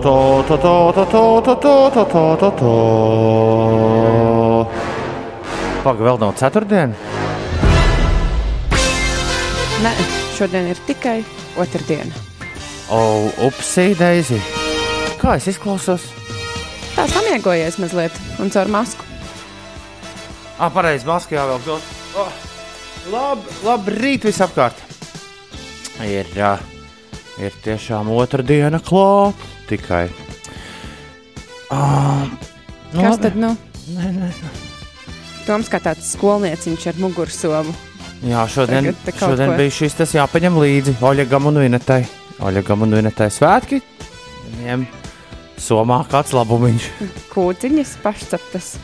to, to, to, to, to, to, to, to, to, to, to. Pagaid, vēl nav ceturtdiena. Nē, šodien ir tikai otrdiena. O, upsī, Deizi. Kā es izklausos? Tā samiegojies mazliet un caur masku. Ah, pareizi, maskā jau vēl kaut oh, labi, labi, rīt visapkārt. Ir, uh, ir tiešām otra diena klāta tikai. Uh, Kas tad nu? Nē, nē. Toms kā tāds skolnieciņš ar mugursomu. Jā, šodien, šodien bija šis tas jāpaņem līdzi Oļegam un Vinetai. Oļegam un Vinetai svētki. Viņiem somā kāds labumiņš. Kūciņas pašceptas.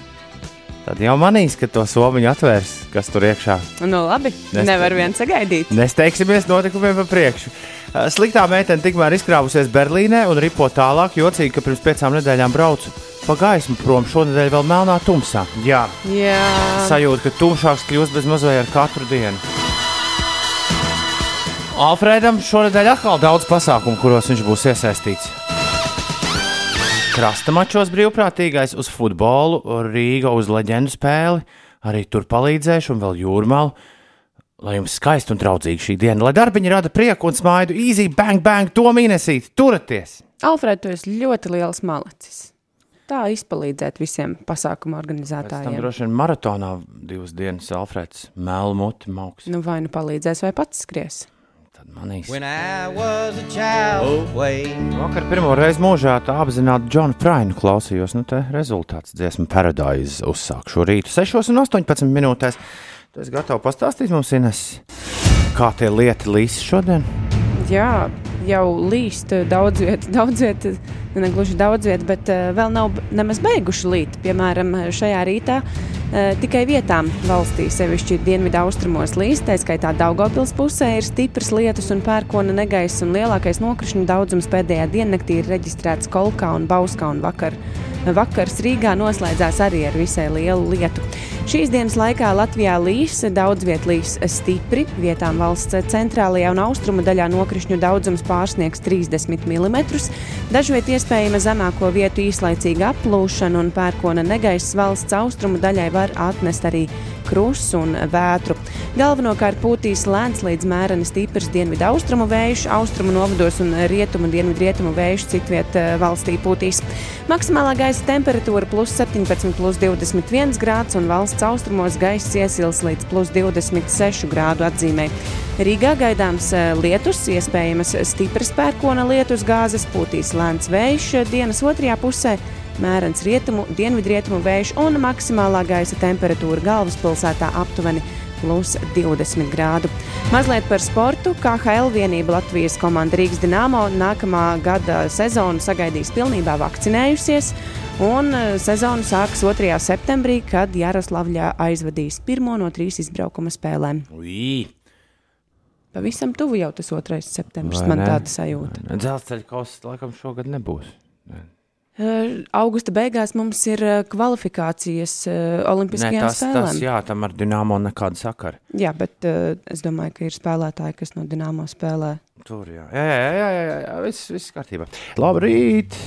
Tad jau manīs, ka to somiņu atvērs, kas tur iekšā. Nu labi, Nest- nevar vien sagaidīt. Nesteigsimies notikumiem pa priekšu. Uh, Sliktā meitene tikmēr izkrāvusies Berlīnē un ripo tālāk, jocīgi, ka pirms piecām nedēļām braucu pa gaismu prom, šonadēļ vēl melnā tumsā. Jā, Jā, sajūta, ka tumšāks kļūst bez mazliet ar katru dienu. Alfrēdam šonadēļ atkal daudz pasākumu, kuros viņš būs iesaistīts. Krasta mačos brīvprātīgais uz futbolu, Rīga uz leģendu spēli, arī tur palīdzēšu un vēl jūrmālu. Lai jums skaisti un draudzīgi šī diena, lai darbiņi rada prieku un smaidu, easy, bang, bang, to mīnesīt, turieties! Alfred, tu esi ļoti liels malacis. Tā izpalīdzēt visiem pasākumu Pēc tam organizētājiem. droši vien maratonā divas dienas Alfreds mēlu muti mauks. Nu, vai nu palīdzēs, vai pats skries. Tad a child, way Vakar pirmo reizi mūžā apzināti Džonu Prainu klausījos. Nu, te rezultāts dziesmu Paradise uzsāk šo rītu 6 un 18 minūtēs. Tu esi gatavs pastāstīt mums, Ines, kā tie lieti līs šodien? Jā, jau līst daudz vietu, daudz vietu, nu, ne gluži daudz vietu, bet uh, vēl nav nemaz beiguši līt. Piemēram, šajā rītā tikai vietām valstī, sevišķi dienvidu austrumos līst, tā skaitā Daugopils pusē ir stiprs lietus un pērkona negaiss, un lielākais nokrišņu daudzums pēdējā diennaktī ir reģistrēts Kolkā un Bauskā un vakar. Vakars Rīgā noslēdzās arī ar visai lielu lietu. Šīs dienas laikā Latvijā līs, daudz vietā līs stipri. Vietām valsts centrālajā un austrumu daļā nokrišņu daudzums pārsniegs 30 mm. Dažviet iespējama zemāko vietu īslaicīga aplūšana un pērkona negaiss valsts austrumu daļai var atnest arī krustu un vētru. Galvenokārt pūtīs lēns līdz mēreni stiprs dienvidu austrumu vējš, austrumu novados un rietumu dienvidu rietumu vējš citviet eh, valstī pūtīs. Maksimālā gaisa temperatūra plus 17, plus 21 grāds un valsts austrumos gaisa iesils līdz plus 26 grādu atzīmē. Rīgā gaidāms eh, lietus, iespējamas stipras pērkona lietus gāzes, pūtīs lēns vējš dienas otrajā pusē mērens rietumu, dienvidrietumu vējš un maksimālā gaisa temperatūra galvaspilsētā aptuveni plus 20 grādu. Mazliet par sportu. KHL vienība Latvijas komanda Rīgas Dienāmo nākamā gada sezonu sagaidīs pilnībā vakcinējusies. Un eh, sezonu sāks 2. septembrī, kad Jaroslavļā aizvadīs pirmo no trīs izbraukuma spēlēm. Ui, Pavisam tuvu jau tas 2. septembris, man ne? tāda sajūta. dzelzceļa kausa laikam šogad nebūs. Eh, Augusta beigās mums ir eh, kvalifikācijas eh, Nē, Olimpiskajām tas, spēlēm. tas, jā, tam ar Dienāmo nekāda sakara. Jā, bet uh, es domāju, ka ir spēlētāji, kas no Dienāmo spēlē. Tur jā, jā, jā, jā, jā, jā, jā viss, viss kārtībā. Labrīt!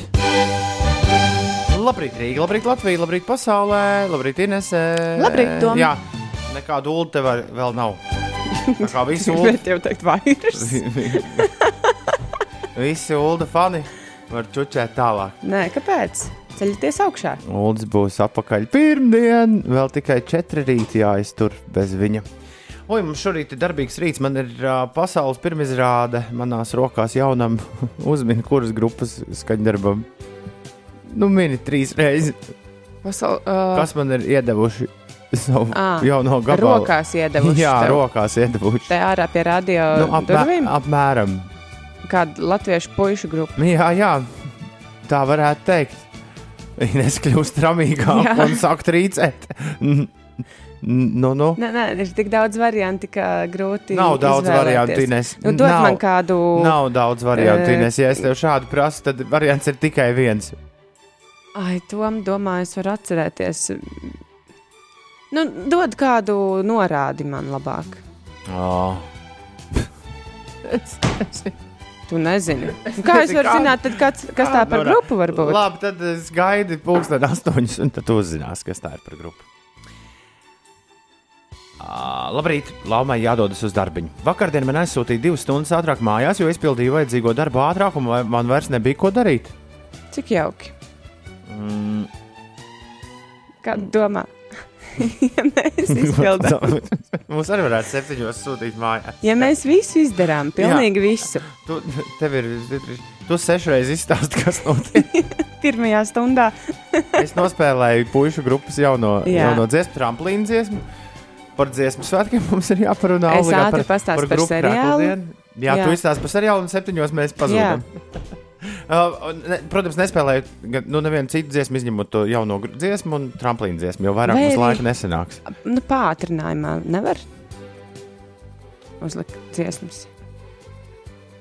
Labrīt, Rīga, labrīt, Latvija, labrīt, pasaulē, labrīt, Inesē. Labrīt, Tom. Jā, nekādu ulu tev vēl nav. Tā kā visi ulu, Bet jau teikt, vairs. visi ulu fani var čučēt tālāk. Nē, kāpēc? Ceļieties augšā. Uldis būs apakaļ pirmdien, vēl tikai četri rīti jāiztur bez viņa. Oi, mums šorīt ir darbīgs rīts. Man ir uh, pasaules pirmizrāde manās rokās jaunam uzmini, kuras grupas skaņdarbam. Nu, mini trīs reizes. Pasaul, uh, Kas man ir iedevuši savu Ā, jauno gabalu? rokās iedevuši Jā, tev. rokās iedevuši. Te ārā pie radio Nu, nu, durvīm. apmēram. Kāda latviešu puišu grupa. Jā, jā, tā varētu teikt. Ines kļūst ramīgāk Jā. un sāk trīcēt. Nu, nu. Nē, nē, ir tik daudz variantu, ka grūti. Nav daudz variantu, Ines. Nu, dod Nav. man kādu. Nav daudz variantu, Eh, Ines. Ja es tev šādu prasu, tad variants ir tikai viens. Ai, tom domāju, es varu atcerēties. Nu, dod kādu norādi man labāk. Oh. Tu nezini. Un Kā es varu Kā- zināt, tad kāds, kas tā par Nora, grupu var būt? Labi, tad es gaidu pulksteni astoņus, un tad uzzinās, kas tā ir par grupu. Ā, Labrīt, Laumai jādodas uz darbu. Vakardien man aizsūtīja divas stundas ātrāk mājās, jo izpildīju vajadzīgo darbu ātrāk, un man vairs nebija ko darīt. Cik jauki. Mm. Kā domā? ja mēs izpildām. Mums arī varētu septiņos sūtīt mājās. Ja mēs visu izdarām, pilnīgi visu, Tu, tev ir, tu sešreiz izstāsti, kas notiek. pirmajā stundā, Es nospēlēju pušu grupas jauno, Jā. jauno dziesmu, tramplīnu dziesmu. Par dziesmu svētkiem mums ir jāparunā. Es ātri pastāstu par grupu seriālu. Kraklidienu. Jā, Jā, Jā. tu izstāsti par seriālu, un septiņos mēs pazudām. Uh, ne, protams, nespēlēju nu, nevienu citu dziesmu, izņemot to jauno dziesmu un tramplīnu dziesmu, jo vairāk Vai mums laika nesanāks. nu, pātrinājumā nevar uzlikt dziesmas.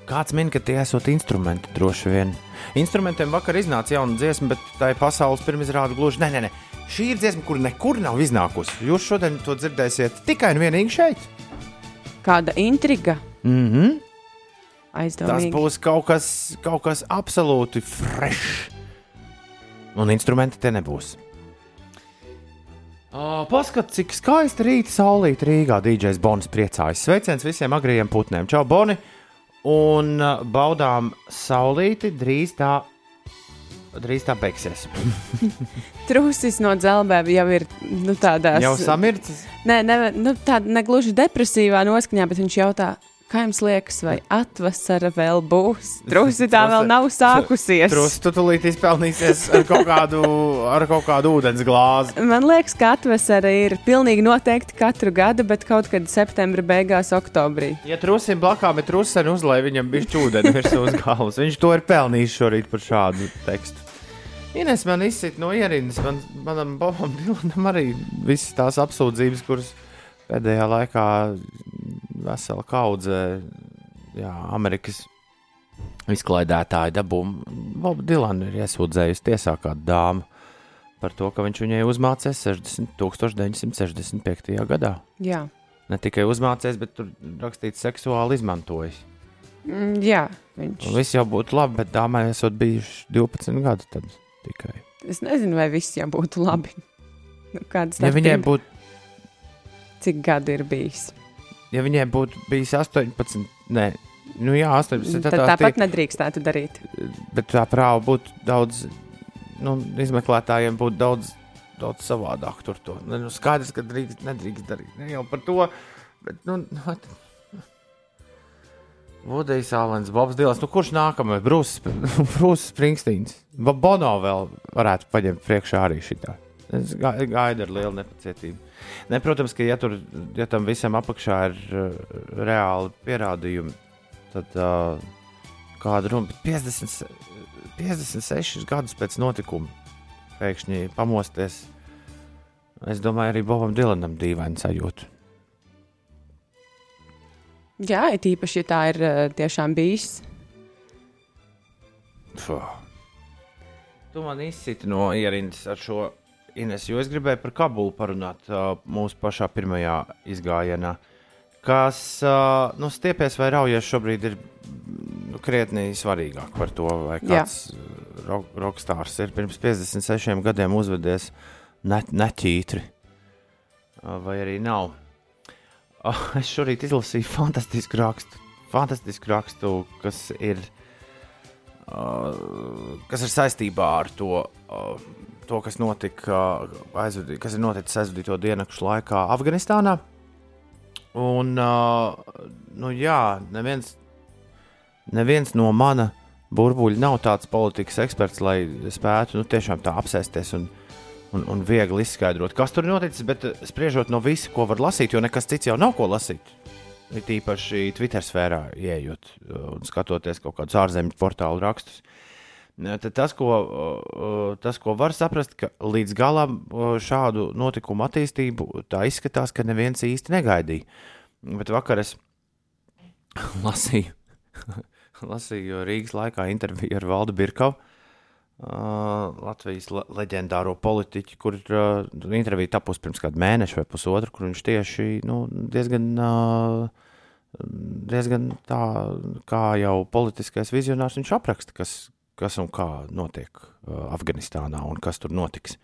Kāds min, ka tie esot instrumenti droši vien. Instrumentiem vakar iznāca jauna dziesma, bet tā ir pasaules pirmizrāde gluži. Nē, nē, nē. Šī ir dziesma, kur nekur nav iznākusi. Jūs šodien to dzirdēsiet tikai un vienīgi šeit. Kāda intriga Mm -hmm. Tas būs kaut kas, kaut kas absolūti fresh. Un instrumenti te nebūs. Oh, Paskatās, cik skaisti rīta saulīta Rīgā. DJs Bonis priecājas. Sveiciens visiem agriem putniem. Čau, Boni! Un uh, baudām saulīti. Drīz tā, drīz tā beigsies. Trusis no dzelzceļa jau ir nu, tādā Jau samircis. Nē, ne, nu, tāda negluži depresīvā noskaņā, bet viņš jautā, kā jums liekas, vai atvasara vēl būs? Trusi tā vēl nav sākusies. Trus, tu tulīt izpelnīsies ar kaut kādu, ar kaut kādu ūdens glāzi. Man liekas, ka atvasara ir pilnīgi noteikti katru gadu, bet kaut kad septembra beigās, oktobrī. Ja trusim blakām ir trusēni uzlai, viņam bija čūdeni virsū uz galvas. Viņš to ir pelnījis šorīt par šādu tekstu. Ines man izsit no ierindas, man, manam Bobam Dilanam arī visas tās apsūdzības, kuras pēdējā laikā vesela kaudze jā, Amerikas izklaidētāji dabūja. Bobu Dilanu ir iesūdzējusi tiesā kāda dāma par to, ka viņš viņai uzmācījis 60, 1965. gadā. Jā, Ne tikai uzmācījis, bet tur rakstīts seksuāli izmantojis. mm, jā viņš. Un viss jau būtu labi, bet dāmai esot bijuši 12 gadi. Tad tikai. Es nezinu, vai viss jau būtu labi. Nu, kādas Ja viņai, starpība? būt, Cik gadu ir bijis? Ja viņai būtu bijis 18, nē, nu jā, 18, Tad tā tāpat tiek, nedrīkstētu darīt. bet tā prāva būtu daudz, nu, izmeklētājiem būtu daudz, daudz savādāk tur to. Ne, Nu, skaidrs, ka drīkst, nedrīkst darīt. Ne jau par to, bet, nu, Vudijs Alens, Bobs Dīls, nu kurš nākamais? Brūsis Springstīns. Ba- Bono vēl varētu paņemt priekšā arī šitā. Es ga- gaidu ar lielu nepacietību. Ne, protams, ka ja, tur, ja tam visam apakšā ir uh, reāli pierādījumi, tad uh, kāda runa, bet 50, 56 gadus pēc notikuma pēkšņi pamosties. Es domāju, arī Bobam Dilanam dīvaini sajūta. Jā, it īpaši, ja tā ir eh, tiešām bijis. Fuh. Tu man izsiti no ierindas ar šo Ines, jo es gribēju par Kabulu parunāt uh, mūsu pašā pirmajā izgājienā. Kas uh, nu, stiepies vai raujies šobrīd ir nu, krietni svarīgāk par to, vai kāds ro rokstārs ir pirms 56 gadiem uzvedies ne neķītri, uh, vai arī nav. Uh, es šorīt izlasīju fantastisku rakstu, fantastisku rakstu kas ir Uh, kas ir saistībā ar to, uh, to kas notika, uh, aizvadī, kas ir noticis aizvadīto diennakšu laikā Afganistānā. Un, uh, nu, jā, neviens, neviens no mana burbuļa nav tāds politikas eksperts, lai spētu nu, tiešām tā apsēsties un, un, un viegli izskaidrot, kas tur noticis. Bet uh, spriežot no visa, ko var lasīt, jo nekas cits jau nav ko lasīt. Ir tīpaši Twitter sfērā, ieejot uh, un skatoties kaut kādus ārzemju portālu rakstus. Tad Tas ko, tas, ko var saprast, ka līdz galam šādu notikumu attīstību tā izskatās, ka neviens īsti negaidīja. Bet vakar es lasīju, lasīju Rīgas laikā interviju ar Valdu Birkavu, Latvijas le leģendāro politiķu, kur intervija tapus pirms kāda mēneša vai pusotra, kur viņš tieši nu, diezgan uh, diezgan tā, kā jau politiskais vizionārs viņš apraksta, kas, kas un kā notiek uh, Afganistānā un kas tur notiks.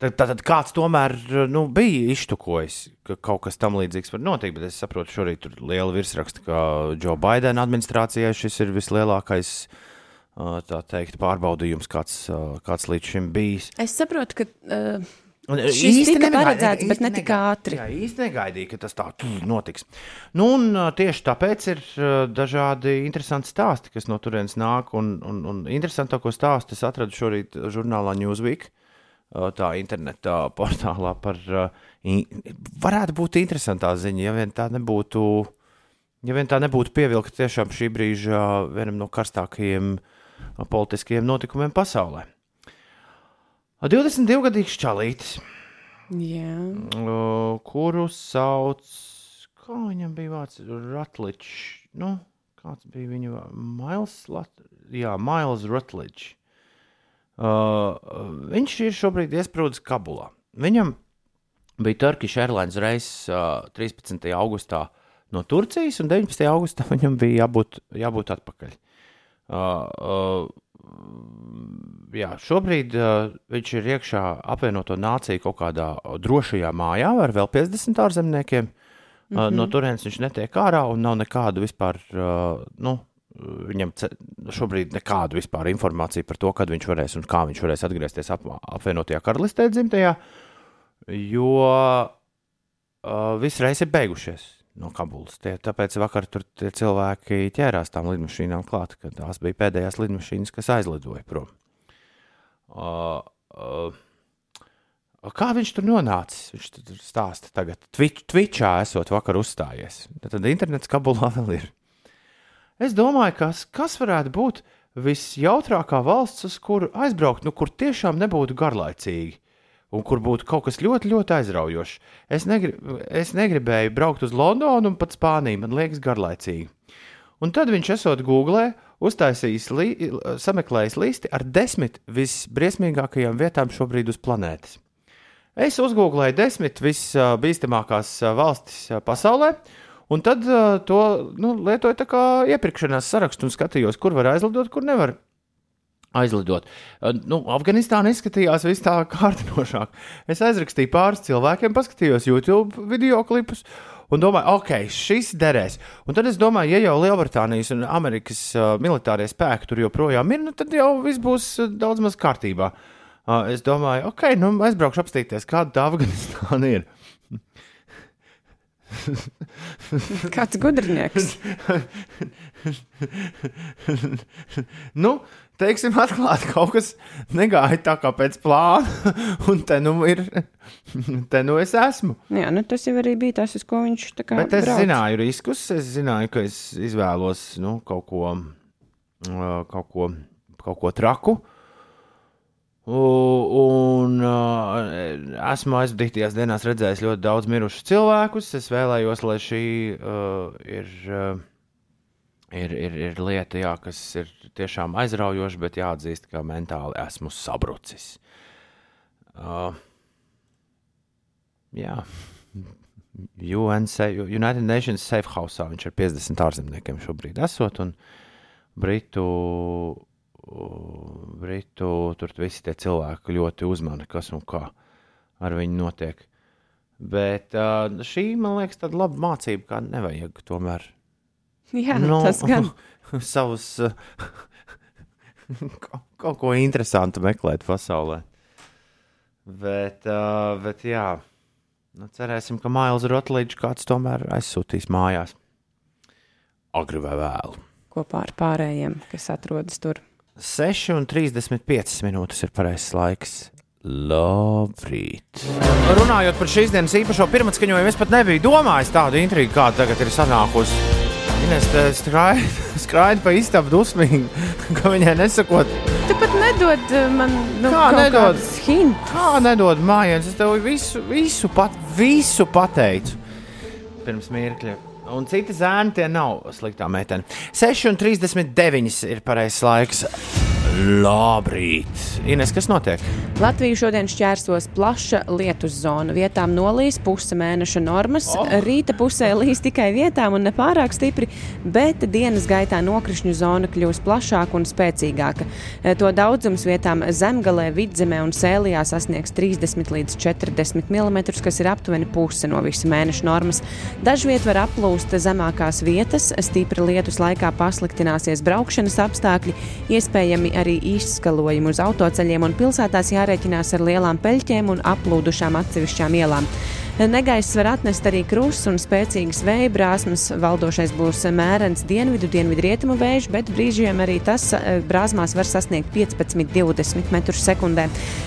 Tad, tad, kāds tomēr nu, bija iztukojis, ka kaut kas tam līdzīgs var notikt, bet es saprotu, šorīt tur liela virsraksta, ka Joe Bidena administrācijai šis ir vislielākais uh, teikt, pārbaudījums, kāds, uh, kāds līdz šim bijis. Es saprotu, ka uh, Šis īsti tika negaidīja- paredzēts, bet īsti ne tik ātri. Jā, īsti negaidīja, ka tas tā notiks. Nu, un, ā, tieši tāpēc ir ā, dažādi interesanti stāsti, kas no turienes nāk. Un, un, un interesantāko stāstu es atradu šorīt žurnālā Newsweek, tā internetā portālā par. Varētu būt interesantā ziņa, ja vien tā nebūtu. Ja vien tā nebūtu pievilkta tiešām šī brīža vienam no karstākajiem politiskajiem notikumiem pasaulē. 22-gadīgs čalītis, jā. Uh, kuru sauc, kā viņam bija vārds, Rutledge. Nu, kāds bija viņa vārds? Miles, Lat... Jā, Miles Rutledge. Uh, viņš ir šobrīd iesprūdis Kabulā. Viņam bija Turkish Airlines reiss uh, 13. augustā no Turcijas, un 19. augustā viņam bija jābūt, jābūt atpakaļ. Uh, uh, jā, šobrīd uh, viņš ir iekšā apvienoto nāciju kaut kādā drošajā mājā ar vēl 50 ārzemniekiem. Mm -hmm. uh, no turienes viņš netiek ārā un nav nekādu vispār. Uh, nu, Viņam šobrīd nekādu vispār informāciju par to, kad viņš varēs un kā viņš varēs atgriezties ap, apvienotajā karalistē, dzimtajā, jo uh, viss reizes ir beigušies no Kabulas. Tie, tāpēc vakar tur cilvēki ķērās tām lidmašīnām klāt, kad tās bija pēdējās lidmašīnas, kas aizlidoja prom. Uh, uh, Kā viņš tur nonācis? Viņš tur stāsta tagad. Twitch, Twitchā esot vakar uzstājies. Tad internets Kabulā vēl ir. Es domāju, kas, kas varētu būt visjautrākā valsts, uz kuru aizbraukt, nu, kur tiešām nebūtu garlaicīgi un kur būtu kaut kas ļoti, ļoti aizraujošs. Es, negri, es negribēju braukt uz Londonu un pat Spāniju, man liekas, garlaicīgi. Un tad viņš esot Google, uztaisījis, li, sameklējis listi ar desmit visbriesmīgākajām vietām šobrīd uz planētas. Es uzgooglēju desmit visbīstamākās ā, valstis ā, pasaulē, un tad ā, to nu, lietoju kā iepirkšanās sarakstu un skatījos, kur var aizlidot, kur nevar aizlidot. Nu, Afganistāna izskatījās vis tā kārdinošāk. Es aizrakstīju pāris cilvēkiem, paskatījos YouTube video klipus. Un domāju, ok, šis derēs. Un tad es domāju, ja jau Lielbritānijas un Amerikas uh, militārie spēki tur joprojām ir, nu, tad jau viss būs uh, daudz maz kārtībā. Uh, es domāju, ok, nu aizbraukšu apstīties, kāda tā Afganistāna ir. Kāds gudrinieks. nu, teiksim, atklāti, kaut kas negāja tā kā pēc plāna, un te nu ir, te nu es esmu. Jā, nu tas jau arī bija tas, uz ko viņš tā kā. Bet es brauc. zināju riskus, es zināju, ka es izvēlos nu, kaut, ko, uh, kaut, ko, kaut ko traku. U- Un uh, esmu aizvadītajās dienās redzējis ļoti daudz mirušu cilvēkus. Es vēlējos, lai šī uh, ir, uh, ir, ir, ir lieta, jā, kas ir tiešām aizraujoša, bet jāatzīst, ka mentāli esmu sabrucis. Uh, jā. UN, United Nations Safe House. Viņš ir 50 ārzemniekiem šobrīd esot. Un Britu, Britu tur visi tie cilvēki ļoti uzmana, kas un kā ar viņu notiek. Bet šī, man liekas, tāda laba mācība, kā nevajag tomēr Jā, Nu, nu, tas gan. savus kaut, ko interesantu meklēt pasaulē. Bet, bet jā, nu, cerēsim, ka Mails Rotlīds kāds tomēr aizsūtīs mājās. Agri vai vēlu. Kopā ar pārējiem, kas atrodas tur. 6,35 minūtes ir pareizais laiks. Labrīt! Runājot par šīs dienas īpašo pirmatskaņojumu, es pat nebiju domājis tādu intrigu, kāda tagad ir sanākusi. Ines skraida pa istabu dusmīgi, ka viņai nesakot, Tu pat nedod uh, man nu, Kā nedod? hintus. kā nedod mājās. Es tev visu, visu, pat, visu pateicu pirms mirkļa. Un citi zēni tie nav sliktā meitene. 6,39 ir pareizais laiks. Labrīt! Ines, kas notiek? Latviju šodien šķērsos plaša lietus zona. Vietām nolīs puse mēneša normas. Oh. Rīta pusē līs tikai vietām un nepārāk stipri, bet dienas gaitā nokrišņu zona kļūs plašāka un spēcīgāka. E, to daudzums vietām zemgalē, vidzemē un sēlijā sasniegs 30 līdz 40 mm, kas ir aptuveni puse no visa mēneša normas. Dažviet var aplūst zemākās vietas, stipra lietus laikā pasliktināsies braukšanas apstākļi, iespējami arī izskalojumi uz autoceļiem un pilsētās jārēķinās ar lielām peļķēm un aplūdušām atsevišķām ielām. Negaiss var atnest arī krusts un spēcīgas vēja brāzmas. Valdošais būs mērens dienvidu, dienvidrietumu vējš, bet brīžiem arī tas eh, brāzmās var sasniegt 15-20 m2.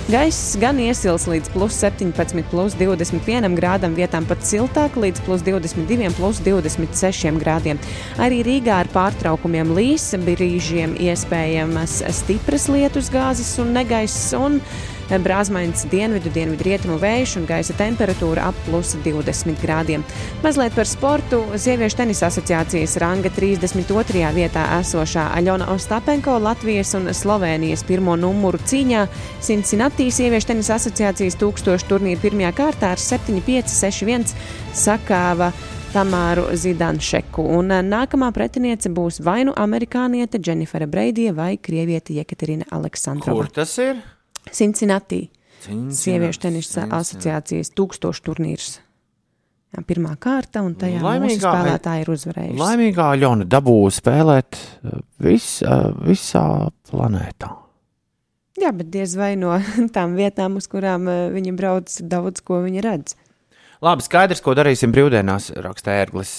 Gaiss gan iesils līdz plus 17, plus 21 grādam, vietām pat siltāk līdz plus 22, plus 26 grādiem. Arī Rīgā ar pārtraukumiem līs, brīžiem iespējamas stipras lietus gāzes un negaiss. Un brāzmains dienvidu, dienvidu rietumu vējš un gaisa temperatūra ap plus 20 grādiem. Mazliet par sportu. Sieviešu tenisa asociācijas ranga 32. vietā esošā Aļona Ostapenko Latvijas un Slovenijas pirmo numuru cīņā Cincinnati sieviešu tenisa asociācijas tūkstošu turnīru pirmajā kārtā ar 7-5-6-1 sakāva. Tamāru Zidanšeku. Un nākamā pretiniece būs vai nu amerikāniete Dženifera Breidija vai krieviete Jekaterina Aleksandrova. Kur tas ir? Cincinnati. Sieviešu tenisa asociācijas tūkstošu turnīrs. Jā, pirmā kārta, un tajā laimīgā, spēlētāji ir uzvarējuši. Laimīgā Ļona dabūja spēlēt uh, vis, uh, visā planētā. Jā, bet diez vai no tām vietām, uz kurām uh, viņi brauc, daudz ko viņi redz. Labi, skaidrs, ko darīsim brīvdienās, raksta ērglis.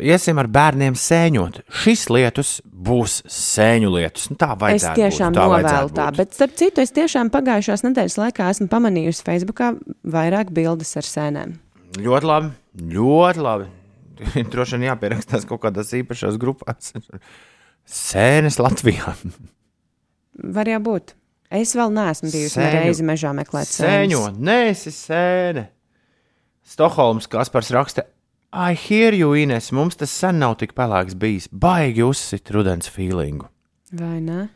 Iesim ar bērniem sēņot. Šis lietus būs sēņu lietus. Nu, tā vajadzētu būt. Es tiešām būt, tā novēlu tā, bet starp citu, es tiešām pagājušās nedēļas laikā esmu pamanījusi Facebookā vairāk bildes ar sēnēm. Ļoti labi, ļoti labi. Droši vien jāpierakstās kaut kādās īpašās grupās. Sēnes Latvijā. Var jābūt. Es vēl neesmu bijusi reizi mežā meklēt sēņu. Sēņot, nē, esi sēne. Stokholmas Kaspars raksta, I hear you, Ines, mums tas sen nav tik pelēks bijis. Baigi uzsit rudens feelingu. Vai ne?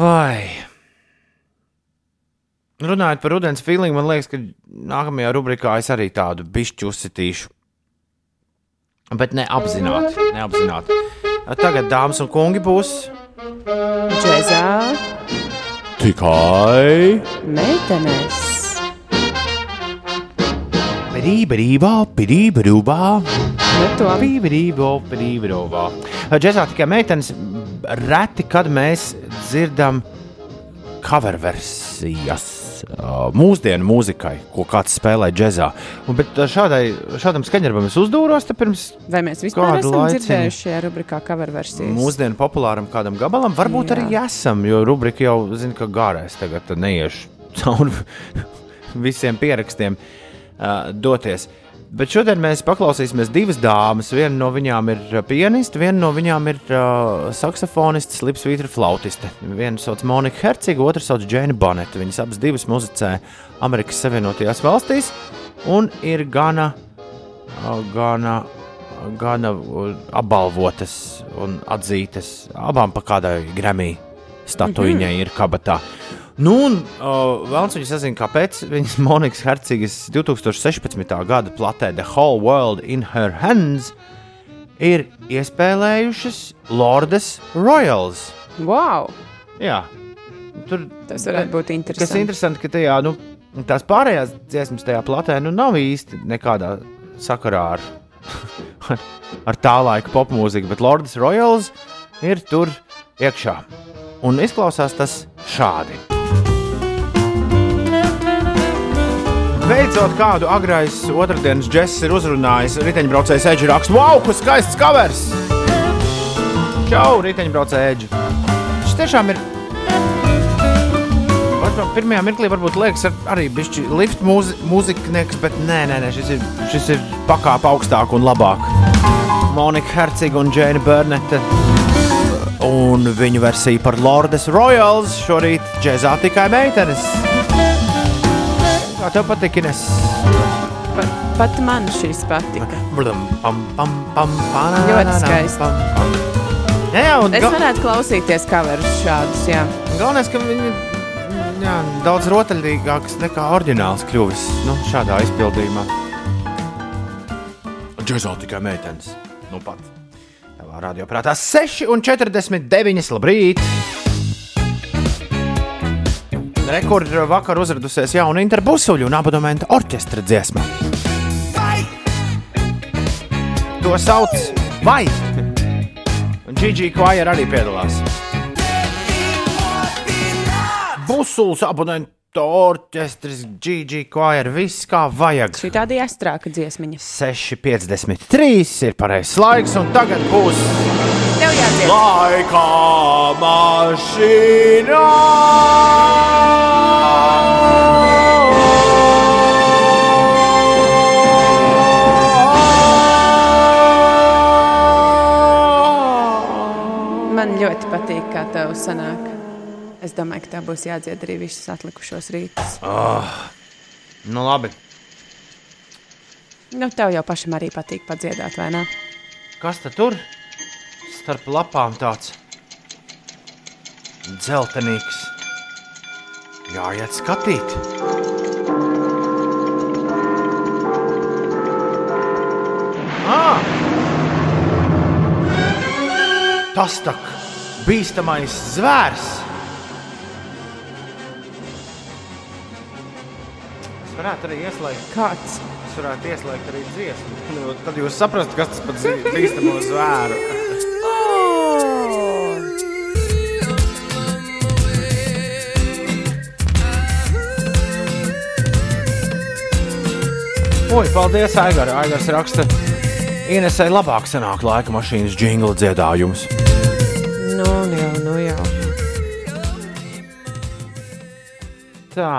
Ai. Runājot par rudens feelingu, man liekas, ka nākamajā rubrikā es arī tādu bišķi uzsitīšu. Bet neapzināti. neapzināti. Tagad, dāmas un kungi, būs. Džezā. Tikai. Meitenes. Brīvībā, Džezā tikai meitenes reti, kad mēs dzirdam cover versijas. Mūsdienu mūzikai, ko kāds spēlē džēzā. Un, bet šādai, šādam skaņdarbam es uzdūros pirms. Vai mēs vispār esam laiciņu. dzirdējuši šajā rubrikā cover versijas? Mūsdienu populāram kādam gabalam varbūt Jā. arī esam, jo rubrika jau zina, ka gārēs tagad neiešu cauri visiem pierakstiem. Uh, uh, doties. Bet šodien mēs paklausīsimies divas dāmas. Viena no viņām ir pianiste, viena no viņām ir uh, saksofonists, slipsvītra flautiste. Vienu sauc Monika Herciga, otru sauc Džēna Boneta. Viņas abas divas muzicē Amerikas Savienotajās valstīs un ir gana, uh, gana, gana apbalvotas un atzītas. Abām pa kādai Grammy statuiņai mm -hmm. ir kabatā. Nu, un uh, Vēlams viņa sazina, kāpēc viņas Monikas Hercigas 2016. gada platē The Whole World in Her Hands ir iespēlējušas Lordes Royals. Wow! Jā, tur tas varētu būt interesanti. Kas ir interesanti, ka tajā, nu, tās pārējās dziesmas tajā platē nu, nav īsti nekādā sakarā ar, ar, ar tā laika popmūziku, bet Lordes Royals ir tur iekšā. Un izklausās tas šādi. Beidzot, kādu agrais otrdienas džeks ir uzrunājis riteņbraucējs Edžers raksts. Wow, kas skaists covers! Čau, riteņbraucēji! Šis tiešām ir. Pirmajā mirklī varbūt liekas, ar, arī bišķi lift mūzi, mūziknieks, bet nē, nē, nē šis, ir, šis ir pakāpe augstāk un labāk. Monika Herciga un Džēna Burnete. Un viņu versija par Lordes Royals šorīt džēzā tikai meitenes. Kā tev patīk, Ines? Pat, pat man šis patika. Blam, pam, pam, pam, pam, Ļoti skaisti. Jā, jā, es ga... varētu klausīties coverus šādus, jā. Galvenais, ka viņi jā, daudz rotaļīgāks nekā oriģināls kļuvis nu, šādā izpildījumā. Džeksa tikai meitenes. Nu pat. Tavā radioaparātā 6,49. Labrīt! Rekords vakar uzradusies jauna interbusuļu un abonementa orķestra dziesma. To sauc Vai! Un Gigi Choir arī piedalās. Busuls, abonenta orķestris, Gigi Choir, viss kā vajag. Šī tāda jāstrāka dziesmiņa. 6,53 ir pareizais laiks, un tagad būs Tev jādzied. laika mašīna. Man ļoti patīk, kā tev sanāk. Es domāju, ka tev būs jādzied arī visus atlikušos rītus. Nu, labi. Nu, tev jau pašam arī patīk padziedāt, vai ne? Kas tad tur? Starp lapām tāds dzeltenīgs. Jāiet skatīt. Ah! Tas tak bīstamais zvērs. Es varētu arī ieslēgt Kāds? Es varētu ieslēgt arī dziesmu. Nu, tad jūs saprotat, kas tas par zi- bīstamo Oi, paldies, Aigars. Aigars raksta, Inesai labāk sanāk laika mašīnas jingla dziedājums. Nu, nu jau, nu jau. Tā,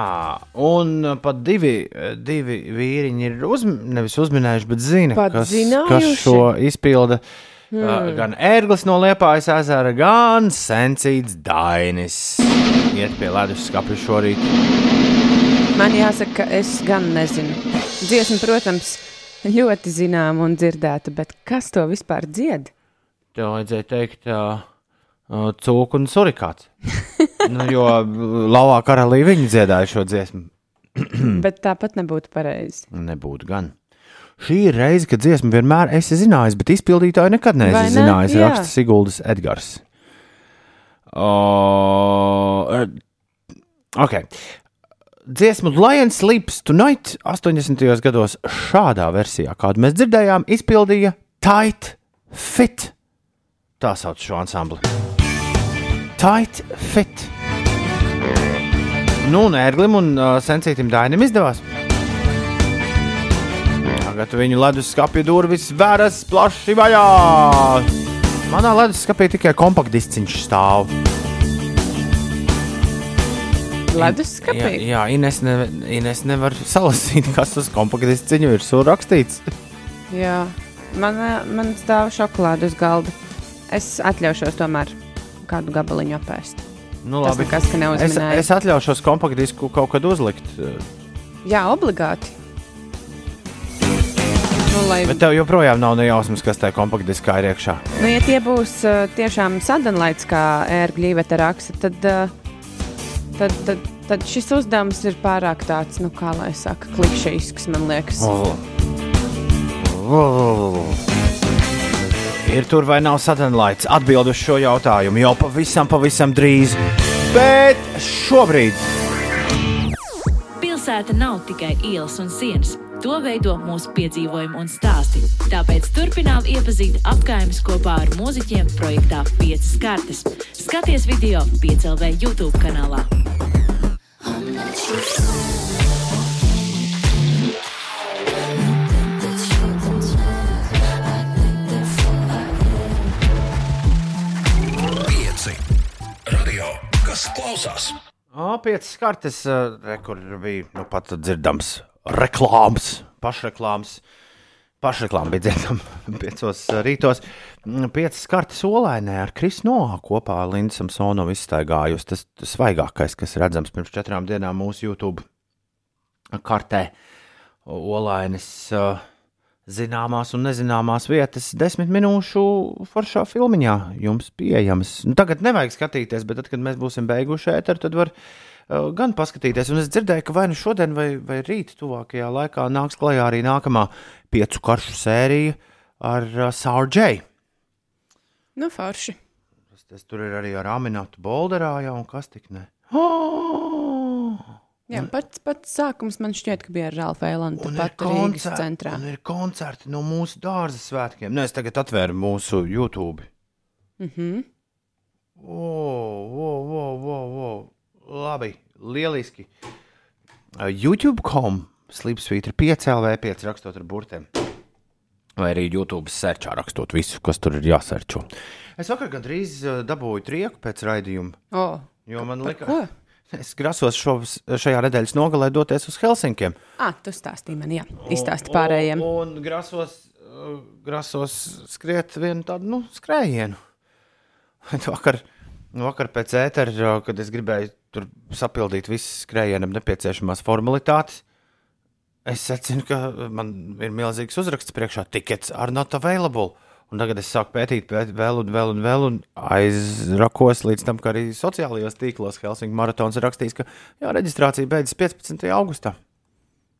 un pat divi, divi vīriņi ir uzm nevis uzminējuši, bet zina, Pat kas, zinājuši? kas šo izpilda. Hmm. Gan ērglis no Liepājas ezera, gan sencīts Dainis. Iet pie leduskapja šorīt. Man jāsaka, ka es gan nezinu. Dziesma, protams, ļoti zināma un dzirdēta, bet kas to vispār dzied? Tev vajadzēja teikt, uh, uh, cūku un surikāts. nu, jo Lavā karalī viņi dziedāja šo dziesmu. bet tāpat nebūtu pareizi. Nebūtu gan. Šī ir reize, kad dziesmu vienmēr esi zinājis, bet izpildītāju nekad neesi Vai ne? zinājis. Jā. Raksta Siguldas Edgars. Eh, ok. Dziesmu Lion Sleeps Tonight 80. gados šādā versijā, kādu mēs dzirdējām, izpildīja Tight Fit. Tā sauc šo ansambli. Tight Fit. Nu, un Ērglim un uh, Sensītam Dainam izdevās. Tagad viņu leduskapja durvis vēras plaši vaļā. Manā leduskapī tikai kompaktdisciņš stāv. Leduskapī. Jā, jā Ines, ne, Ines nevar salasīt, kas uz kompaktdisciņu ir surakstīts. Jā. Man, eh, man stāv šokolāde uz galda. Es atļaušos tomēr kādu gabaliņu apēst. Nu, Tas labi. nekas, ka Es, neuzmanīju. es atļaušos kompaktdisku kaut kad uzlikt. Jā, obligāti. Nu, lai, Bet tev joprojām nav nejausmas, kas tajā kompaktdiskā ir iekšā. nu, ja tie būs uh, tiešām sadanlaits, kā ērgļa īveta raksta, tad, uh, tad, tad, tad šis uzdevums ir pārāk tāds, nu, kā lai saka, klikšķisks, man liekas. Oh. Oh. Ir tur vai nav satanlaits? Atbild uz šo jautājumu jau pavisam, pavisam drīz. Bet šobrīd Pilsēta nav tikai ielas un sienas. To veido mūsu piedzīvojumi un stāsti. Tāpēc turpinām iepazīt apgājumus kopā ar mūziķiem projektā 5 kartes. Skaties video 5LV YouTube kanālā. Pieci. Radio, kas klausās? O, piecas kartes, eh, re, kur bija nu, pat dzirdams reklāmas, pašreklāmas. Pašreklāma bija dzirdama piecos eh, rītos. Mm, Piecas kartes olainē ar Krisnoā kopā ar Lindu Samsonovu izstaigājusi. Tas svaigākais, kas redzams pirms četrām dienām mūsu YouTube kartē. Olainis uh, zināmās un nezināmās vietas, desmit minūšu foršā filmiņā jums pieejamas. Nu, tagad nevajag skatīties, bet tad, kad mēs būsim beiguši ēteru, tad var gan paskatīties. Un es dzirdēju, ka vai nu šodien, vai, vai rīt, tuvākajā laikā nāks klajā arī nākamā piecu karšu sērija ar uh, Sārģēju. Nu, forši. Tas, tas tur ir arī ar Aminātu Bolderā, jau un kas tik ne. Oh! Jā, pats, pats sākums man šķiet, ka bija ar Rālu ir, tāpat Rīgas koncerti, centrā. un ir koncerti no mūsu dārza svētkiem. Nē, es tagad atvēru mūsu YouTube. Mhm. Oh, oh, oh, oh, oh. Labi, lieliski. YouTube.com slīpsvītra 5 LV 5 rakstot ar burtiem. Vai arī YouTube sērčā rakstot visu, kas tur ir jāsērčo. Es vakar gandrīz dabūju trieku pēc raidījuma, O, jo man liekas, ko? es grasos šo, šajā nedēļas nogalē doties uz Helsinkiem. Ah, tu stāstīji man, jā. Izstāsti pārējiem. Un, un grasos, grasos skriet vienu tādu nu, skrējienu. Vakar, vakar pēc ētera, kad es gribēju tur sapildīt visas skrējienam nepieciešamās formalitātes, es secinu, ka man ir milzīgs uzraksts priekšā - tickets are not available. Un tagad es sāku pētīt, pēt, vēl un vēl un vēl, un aizrakos līdz tam, ka arī sociālajos tīklos Helsinkā maratons ir rakstījis, ka jā, reģistrācija beidzas 15. augustā.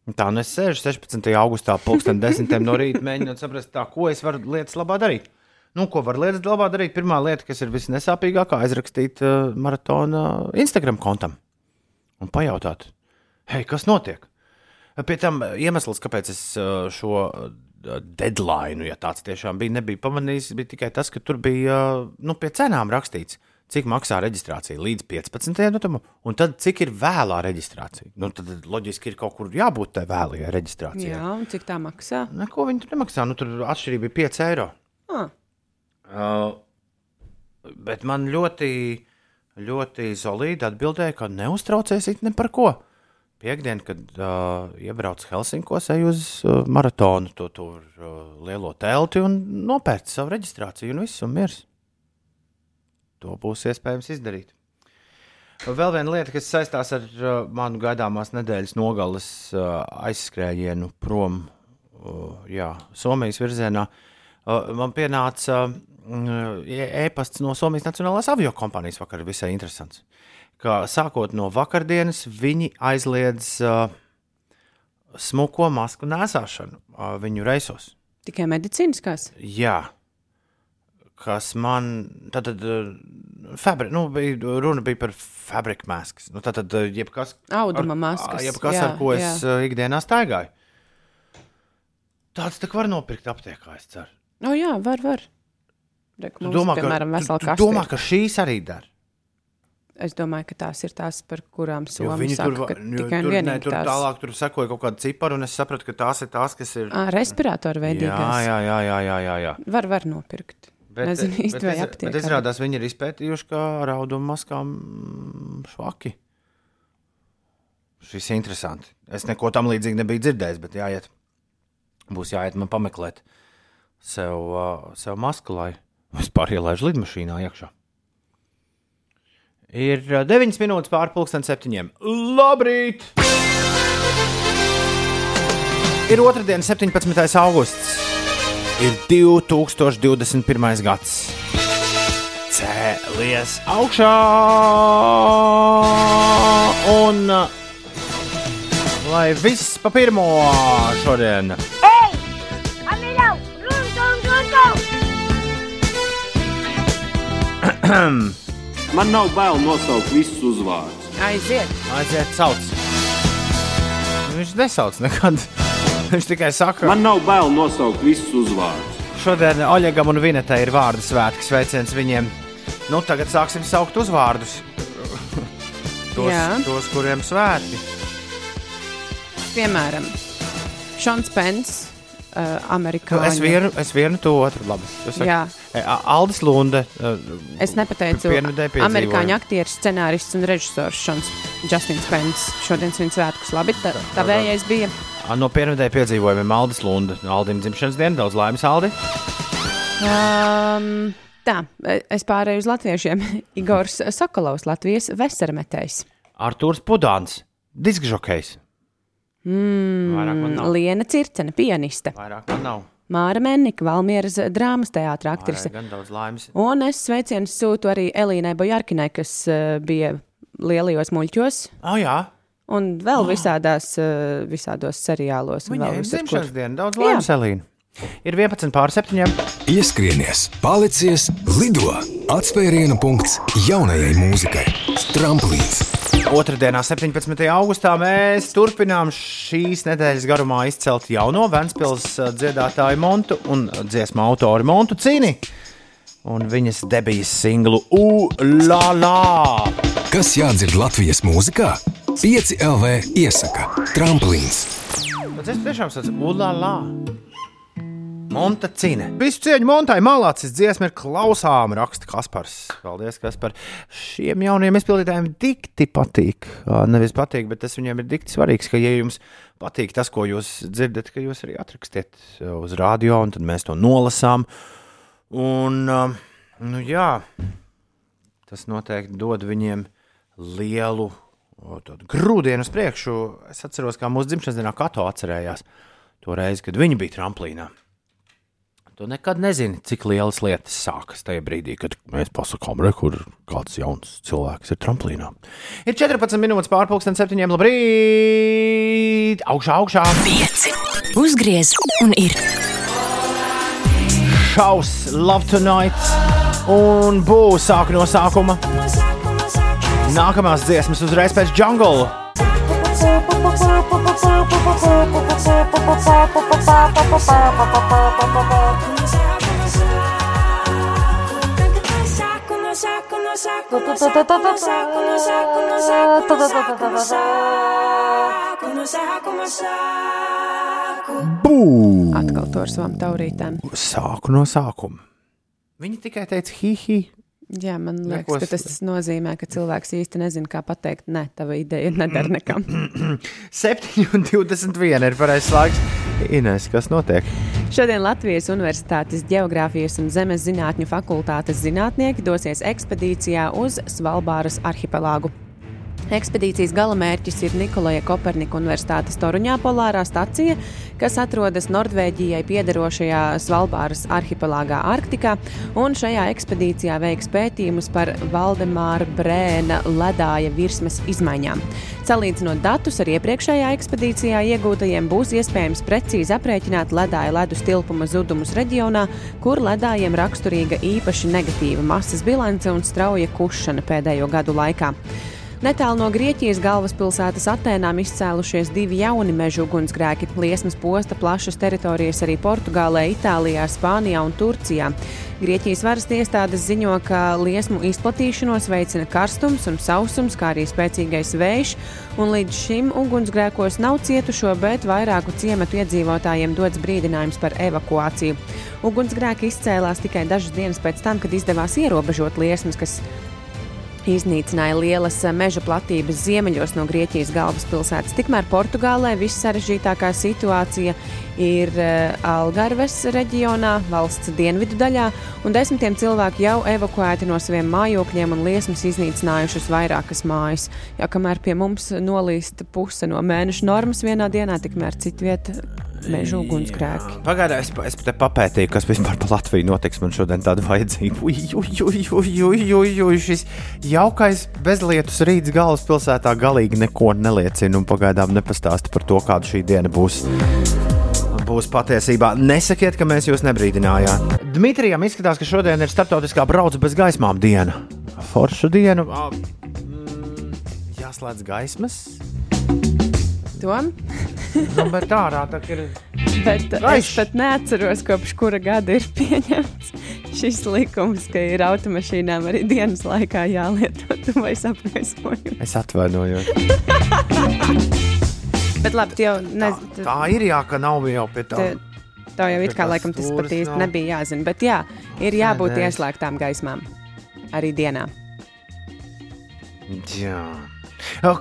Un Tā nu es sēžu 16. augustā, pulksten 10. no rīta, mēģinot saprast, tā, ko es varu lietas labā darīt. Nu, ko var lietas labā darīt? Pirmā lieta, kas ir visnesāpīgākā, aizrakstīt uh, maratona Instagram kontam un pajautāt, hei, kas notiek? Pie tam uh, iemesls, kāpēc es uh, šo deadline, ja tāds tiešām bija, nebija pamanījis, bija tikai tas, ka tur bija uh, nu, pie cenām rakstīts, cik maksā reģistrācija līdz 15. datumam, un tad cik ir vēlā reģistrācija. Nu, tad loģiski ir kaut kur jābūt tai vēlajai reģistrācijai. Jā, un cik tā maksā? Neko viņi tur nemaksā. Nu, tur atšķirība bija 5 eiro. Ah, bet man ļoti, ļoti solīdi atbildēja, ka neuztraucēsiet ne par ko. Piektdien, kad uh, iebraucu Helsinkos, eju uz uh, maratonu, to tur uh, lielo telti un nopērcu savu reģistrāciju, un viss ir miers. To būs iespējams izdarīt. Vēl viena lieta, kas saistās ar uh, manu gaidāmās nedēļas nogales uh, aizskrējienu prom uh, jā, Somijas virzienā, uh, man pienāca uh, e-pasts no Somijas Nacionālās avio kompānijas vakar, visai interesants. Ka sākot no vakardienas, viņi aizliedz uh, smuko masku nēsāšanu uh, viņu reisos. tikai medicīniskās. Jā, kas man. Tad, tad fabri, nu, bija, runa bija par fabriku maskas. Nu, tad, tad jebkas, Auduma ar, maskas, Jebkas, jā, ar ko es jā. jā. ikdienā staigāju. Tāds tā var nopirkt aptiekā, es ceru. O, jā, var, var. Reku, mums, domā, piemēram, ka, vesela kaste domā, ka šīs arī dara? Es domāju, ka tās ir tās, par kurām Somija saka, tur, jo tikai un tur, ne, vienīgi tur tās. tālāk tur sekoja kaut kāda cipara, un es sapratu, ka tās ir tās, kas ir. Ā, respirātoru jā, veidīgās. jā, jā, jā, jā, jā, jā. Var, var nopirkt. Bet, Nezinu īsti, bet, vai aptiekā. bet izrādās, viņi ir izpētījuši, ka ar audumu maskām švaki. Šis ir interesanti. Es neko tam līdzīgu nebiju dzirdējis, bet jāiet. Būs jāiet man pameklēt sev, uh, sev masku, lai vispār ielaižu lidmašīnā iekšā. Ir uh, 9 minūtes pārpusdienas septiņiem. Labrīt! Ir otrdiena, 17. augusts. Ir 2021. gads. Cēlies augšā! Un uh, lai viss pa pirmo šodien! Man nav bail nosaukt visus uzvārdus. Aiziet! Aiziet, sauc! Viņš nesauc nekad. Viņš tikai saka, Man nav bail nosaukt visus uzvārdus. šodien Oļegam un Vinetai ir vārdu svētki, sveiciens viņiem. Nu, tagad sāksim saukt uzvārdus. tos, Jā. tos, kuriem svētki. Piemēram, Šons Pence, uh, amerikāņu. Es vienu, es vienu to otru. Labi, tu saki. Jā. E, Aldis Lunde. e, Es nepateicu, amerikāņu aktieris, scenārists un režisors Šons Justins Pence. Šodien svin svētkus. Labi, tā, tā vējais bija. No pirmdienas piedzīvojumiem Aldis Lunde. Aldim dzimšanas diena, daudz laimes, Aldi. Um, tā, es pārēju uz latviešiem. Igors Sokolovs, Latvijas vesermetējs. Artūrs Pudāns, diskžokejs. Nav. Liena Circena, pianiste. Vairāk man nav. Māra Mennika, Valmieras drāmas teātra aktrise. Gan daudz laimes. Un es sveicienu sūtu arī Elīnai Bojarkinai, kas uh, bija lielajos muļķos Oh, jā. un vēl visādās, uh, visādos seriālos. vēl ir dzimšanas diena. Daudz laimes, Elīna. Ir 11 pār 7. Ieskrienies, palicies, lido! Atspēriena punkts jaunajai mūzikai. Tramplīns! Otradienā, 17. augustā, mēs turpinām šīs nedēļas garumā izcelt jauno Vēncpils uh, dziedātāju Montu un dziesmu autoru Montu Cīni. Un viņas debijas singlu ULALA! Kas jādzird Latvijas mūzikā? 5 LV iesaka Tramplīns! Tas tiešām sauc ULALA! Monta Cīne. Visu cieņu Montai Malācis dziesma ir klausām, raksta Kaspars. Paldies, Kaspar. Šiem jauniem izpildītājiem dikti patīk. Nevis patīk, bet tas viņiem ir dikti svarīgs, ka, ja jums patīk tas, ko jūs dzirdat, ka jūs arī atrakstiet uz radio, un tad mēs to nolasām. Un, nu jā, tas noteikti dod viņiem lielu grūdienu uz priekšu. Es atceros, kā mūsu dzimšanas dienā Kato atcerējās to reizi, kad viņi bija tramplīnā. Tu nekad nezini, cik lielas lietas sākas tajā brīdī, kad mēs pasakām, re, kur kāds jauns cilvēks ir tramplīnā. Ir 14 minūtes pārpusdienas septiņiem. Labrīt! Augšā, augšā! Pieci. Uzgriez un ir. Šaus, love tonight! Un būs sāk no sākuma. Nākamās dziesmas uzreiz pēc jungle. Bū! Atkal to ar savām taurītēm. Sāku no sākuma. Viņi tikai teica, hi, hi. Jā, man liekas, Neko ka tas nozīmē, ka cilvēks īsti nezina, kā pateikt, nē, tava ideja nedara nekam. 7,21 ir pareizais laiks. Ines, kas notiek? Šodien Latvijas Universitātes Geogrāfijas un Zemes zinātņu fakultātes zinātnieki dosies ekspedīcijā uz Svalbāras arhipelāgu. Ekspedīcijas galamērķis ir Nikolaja Kopernika Universitātes Toruņā polārā stacija, kas atrodas Nordvēģijai piederošajā Svalbāras arhipelāgā Arktikā, un šajā ekspedīcijā veiks pētījumus par Valdemāra Brēna ledāja virsmas izmaiņām. Salīdzinot datus ar iepriekšējā ekspedīcijā iegūtajiem, būs iespējams precīzi aprēķināt ledāja ledus tilpuma zudumus reģionā, kur ledājiem raksturīga īpaši negatīva masas bilance un strauja kušana pēdējo gadu laikā. Netālu no Grieķijas galvaspilsētas Atēnām izcēlušies divi jauni meža ugunsgrēki. Liesmas posta plašas teritorijas arī Portugālē, Itālijā, Spānijā un Turcijā. Grieķijas varas iestādes ziņo, ka liesmu izplatīšanos veicina karstums un sausums, kā arī spēcīgais vējš, un līdz šim ugunsgrēkos nav cietušo, bet vairāku ciematu iedzīvotājiem dots brīdinājums par evakuāciju. Ugunsgrēki izcēlās tikai dažas dienas pēc tam, kad izdevās ierobežot liesmas, kas iznīcināja lielas eh, meža platības ziemeļos no Grieķijas galvaspilsētas. Tikmēr Portugālē vissarežģītākā situācija ir eh, Algarves reģionā, valsts dienvidu daļā, un desmitiem cilvēku jau evakuēti no saviem mājokļiem un liesmas iznīcinājušas vairākas mājas. Jā, kamēr pie mums nolīst puse no mēneša normas vienā dienā, tikmēr citvieta meža ugunsgrēki. Pagaidā es, es te papētīju, kas vispār par Latviju notiks. Man šodien tāda vajadzīga. Jaukais bezlietus rīts galvaspilsētā galīgi neko neliecina un pagaidām nepastāsta par to, kāda šī diena būs. Būs patiesībā. Nesakiet, ka mēs jūs nebrīdinājām. Dmitrijam izskatās, ka šodien ir starptautiskā braucu bez gaismām diena. Forša diena. Ā, mm, Jāslēdz gaismas. Tom, Nu, bet ārā tā ir. bet es Gaišs. pat neatceros, kopš kura gada ir pieņemts šis likums, ka ir automašīnām arī dienas laikā jālieto tuvais apgaismojums. Es atvainojos. Bet labi, jau Tā, nezinu. tā ir jā, ka nav jau pie tā. Tā jau it kā laikam tas pat īsti nav. nebija jāzina. Bet jā, ir jābūt nē. ieslēgtām gaismām arī dienā. Jā.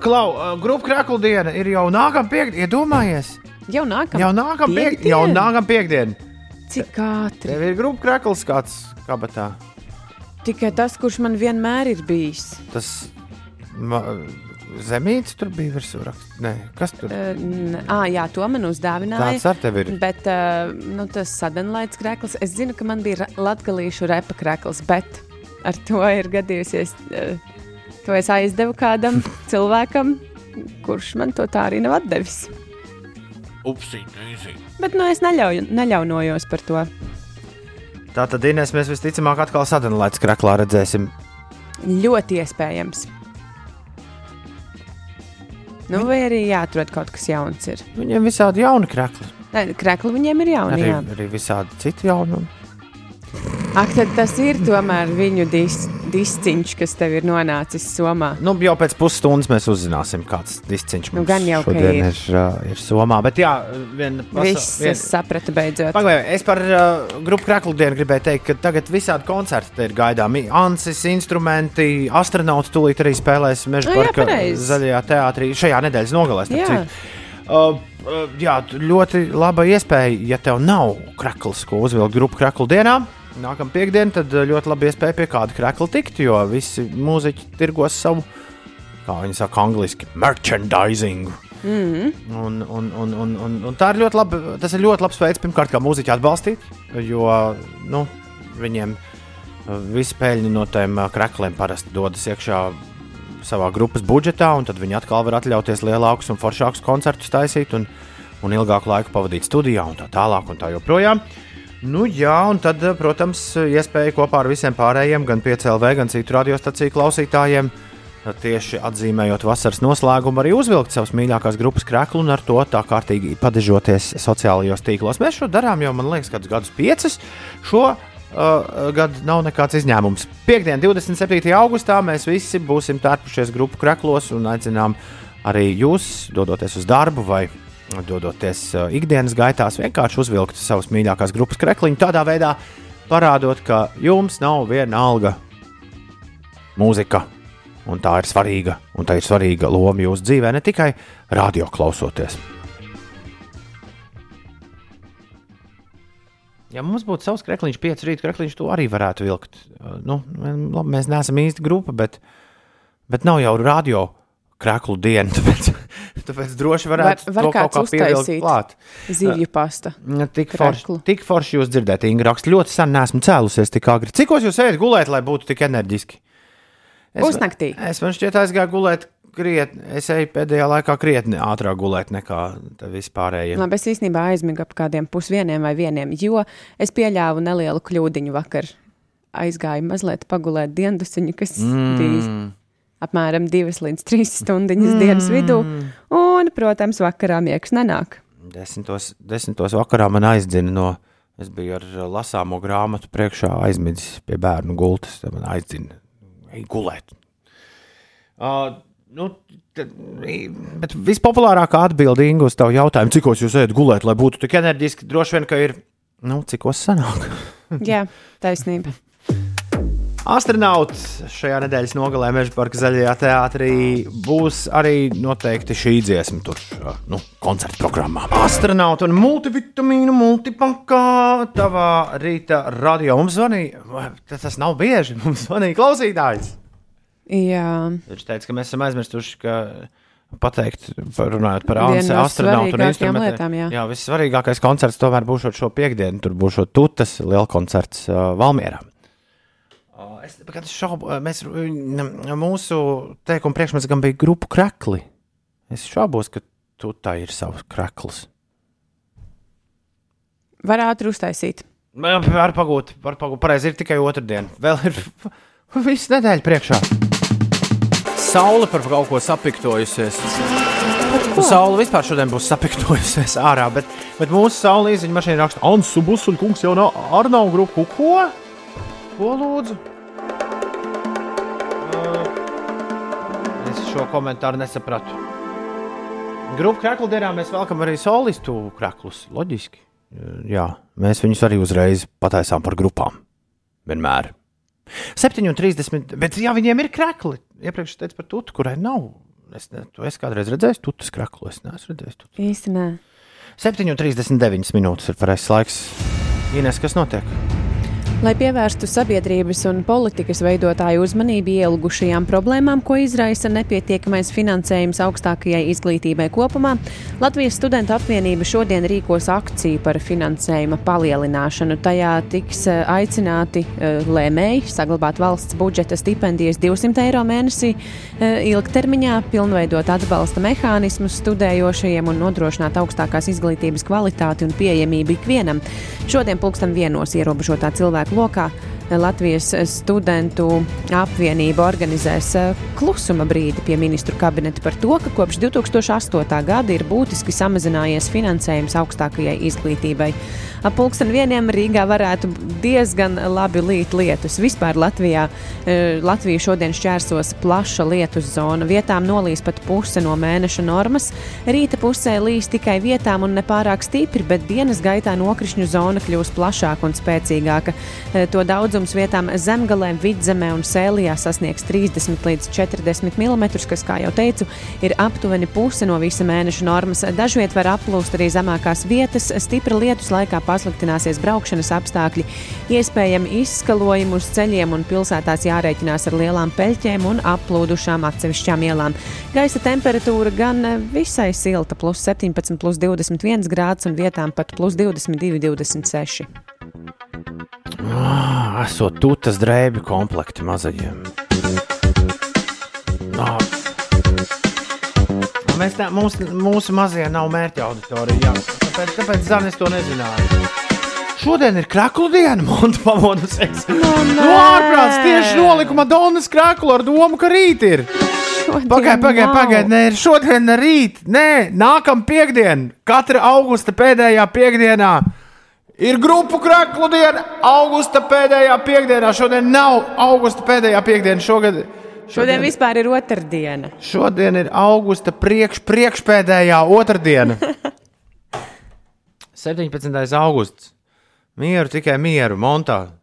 Klau, grupa krāklu diena ir jau nākamā piekdiena. Iedomājies, Jau nākamā jau nākamā piekdiena. Jau nākamā piekdiena. Cik ātri? Tev ir grupa krāklis kāds kabatā. Tikai tas, kurš man vienmēr ir bijis. Tas ma, zemīts tur bija virsū. Nē, kas tur? Uh, n- ā, jā, to man uzdāvināja. Tāds ar tevi ir. Bet uh, nu, tas sadenlaids krēkls, es zinu, ka man bija latgalīšu repa krēkls, bet ar to ir gadījusies. Uh, to es aizdevu kādam cilvēkam, kurš man to tā arī nav devis. Upsī, nīzī. Bet nu, es neļauju, neļaunojos par to. Tā tad, Inês, mēs visticamāk atkal sadenlaids kraklā redzēsim. Ļoti iespējams. Nu, vai arī jāatrod kaut kas jauns. Ir. Viņiem visādi jauni krakli. Nē, Krekli viņiem ir jauni. Arī, Jā. arī visādi citi jaunumi. Ak, tad tas ir tomēr viņu dis, disciņš, kas tev ir nonācis somā. Nu, jau pēc pusstundas mēs uzzināsim, kāds disciņš Nu, mums gan jau, šodien ir. ir, ir Somā. Bet jā, viena Viss, es sapratu beidzot. Pagaidām, es par uh, grupu kraklu dienu gribēju teikt, ka tagad visādi koncerti ir gaidāmi. Ansis, instrumenti, astronauts tūlīt arī spēlēs Meža parka zaļajā teātrī šajā nedēļas nogalē. Uh, uh, jā, ļoti laba iespēja, ja tev nav krakls, ko uzvilkt grupu kraklu dienā. Nākamā piekdiena, tad uh, ļoti labi iespēja pie kāda krakla tikt, jo visi mūziķi tirgos savu, kā viņi saka, angliski, merchandising. Mm. Un, un, un, un, un, un tā ir ļoti labi. Tas ir ļoti labs veids, pirmkārt, kā mūziķi atbalstīt, jo nu, viņiem uh, visi peļņi no tiem uh, krakliem parasti dodas iekšā savā grupas budžetā, un tad viņi atkal var atļauties lielākus un foršākus koncertus taisīt un, un ilgāku laiku pavadīt studijā un tā tālāk un tā joprojām. Nu, jā, un tad, uh, protams, iespēja kopā ar visiem pārējiem, gan PCLV, gan citu radiostaciju klausītājiem, tieši atzīmējot vasaras noslēgumu, arī uzvilkt savas mīļākās grupas krāklu un ar to tā kārtīgi padežoties sociālajos tīklos. Mēs šo darām jau, man liekas, kādus gadus piecus. Šo uh, gadu nav nekāds izņēmums. Piektdien, 27. augustā, mēs visi būsim tērpušies grupu kraklos un aicinām arī jūs, dodoties uz darbu vai dodoties uh, ikdienas gaitās, vienkārši uzvilkt savas mīļākās grupas krekliņu. Tādā veidā parādot, ka jums nav viena alga mūzika. Un tā ir svarīga, un tā ir svarīga loma jūsu dzīvē, ne tikai radio klausoties. Ja mums būtu savs krekliņš, pieci rīta krekliņš, to arī varētu vilkt. Uh, Nu, labi, mēs neesam īsti grupa, bet, bet nav jau radio kreklu diena. Tāpēc, tāpēc droši varētu Var- var to kaut kā pievilkt klāt. Zivju pasta. Ja, Tik forši, tik forši jūs dzirdēt, Inga raksta. Ļoti sen neesmu cēlusies tik agri. Cikos jūs ejat gulēt, lai būtu tik enerģiski? Pusnaktī. Es man šķiet, aizgāju gulēt krietni. Es eju pēdējā laikā krietni ātrāk gulēt nekā vispārējie. Labi, es īstenībā aizmigu ap kādiem pusdieniem vai vieniem, jo es pieļāvu nelielu kļūdiņu vakar. Aizgāju mazliet pagulēt diendusiņu, kas mm. bija apmēram divas līdz trīs stundiņas mm. dienas vidū. Un, protams, vakarā miegs nenāk. Desmitos, desmitos vakarā man aizdina no. Es biju ar lasāmo grāmatu priekšā, aizmidzis pie bērnu gultas. tad Man aizdina, ej gulēt. Uh, nu, tad, bet vispopulārākā atbilde Inga, uz tavu jautājumu, cik jūs ejat gulēt, lai būtu tik enerģiski, droši vien, ka ir. Nu, cik os sanāk? Jā, taisnība. Astronauts šajā nedēļas nogalē Meža parka zaļajā teātrī būs arī noteikti šī dziesma, tur nu, koncerta programmā. Astronauts un multivitamīnu multipakā tavā rīta radio. Mums zvanīja, tas nav bieži, mums zvanīja klausītājs. Jā, Viņš teica, ka mēs esam aizmirsuši, ka pateikt, runājot par no astronautu un instrumentiem. lietām, jā. jā, vissvarīgākais koncerts tomēr būs šo piekdienu. Tur būs šo tutas liela koncerts uh, Valmierā. Uh, Es nekad šaubu, uh, mēs, uh, mūsu teikuma priekšmets gan bija grupu krakli. Es šaubos, ka tu tā ir savs krakls. var ātri uztaisīt. Var pagūt, var pagūt. Pareizi ir tikai otrdiena. Vēl ir viss nedēļa priekšā. Saule par kaut ko sapiktojusies. Nu, Saule vispār šodien būs sapiktojusies ārā, bet, bet mūsu saule izziņa mašīna raksta, Ansu Busuļu kungs jau nav ar nav grupu. Ko? Ko lūdzu? Es šo komentāru nesapratu. Grupu kraklu dienā mēs velkam arī solistu kraklus. Loģiski. Jā, mēs viņus arī uzreiz pataisām par grupām. Vienmēr. 7,30. Bet jā, viņiem ir krakli. Iepriekš es teicu par tutu, kurai nav. Es ne, tu esi kādreiz redzējis tutas kraklu. Es neesmu redzējis tutu. Īsti nē. 7,39 minūtes ir pareizais laiks. Ines, kas notiek? Lai pievērstu sabiedrības un politikas veidotāju uzmanību ielgušajām problēmām, ko izraisa nepietiekamais finansējums augstākajai izglītībai kopumā, Latvijas studentu apvienība šodien rīkos akciju par finansējuma palielināšanu. Tajā tiks eh, aicināti uh, lēmēji saglabāt valsts budžeta stipendijas 200 eiro mēnesī, uh, ilgtermiņā pilnveidot atbalsta mehānismus studējošajiem un nodrošināt augstākās izglītības kvalitāti un pieejamību ikvienam. Šodien pulksten vienos ierobežotā cilvēka lokā Latvijas studentu apvienība organizēs eh, klusuma brīdi pie ministru kabineta par to, ka kopš 2008. gada ir būtiski samazinājies finansējums augstākajai izglītībai. Ap pulksten vieniem Rīgā varētu diezgan labi līt lietus. Vispār Latvijā eh, Latvija šodien šķērsos plaša lietus zona. Vietām nolīs pat puse no mēneša normas. Rīta pusē līs tikai vietām un nepārāk stipri, bet dienas gaitā nokrišņu zona kļūs plašāka un spēcīgāka. Eh, to daudz Daudzums vietām zemgalē, vidzemē un sēlijā sasniegs 30 līdz 40 mm, kas, kā jau teicu, ir aptuveni puse no visa mēneša normas. Dažviet var aplūst arī zemākās vietas, stipra lietus laikā pasliktināsies braukšanas apstākļi, iespējami izskalojumi uz ceļiem un pilsētās jārēķinās ar lielām peļķēm un aplūdušām atsevišķām ielām. Gaisa temperatūra gan visai silta, plus 17, plus 21 grāds un vietām pat plus 22, 26. Ah, esot tūtas drēbi komplekti mazajiem. Ah. Mēs tā, mūs, mūsu mazie nav mērķa auditorija. Tāpēc, tāpēc Zanis to nezināja. Šodien ir krāklu diena, monēta pamodusies. No, Nu, ārprāts tieši nolika Madonas krāklu ar domu, ka rīt ir. Pagaidiet, pagaidiet, pagaidiet, nē, ir šodien, ne rīt, nē, nākamā piekdiena, katra augusta pēdējā piekdienā. Ir grupu krāklu diena, augusta pēdējā piekdienā. Šodien nav augusta pēdējā piekdiena. Šogad, Šodien vispār ir otrdiena. šodien ir augusta priekš, priekšpēdējā otrdiena. 17. augusts. Mieru, tikai mieru, montā.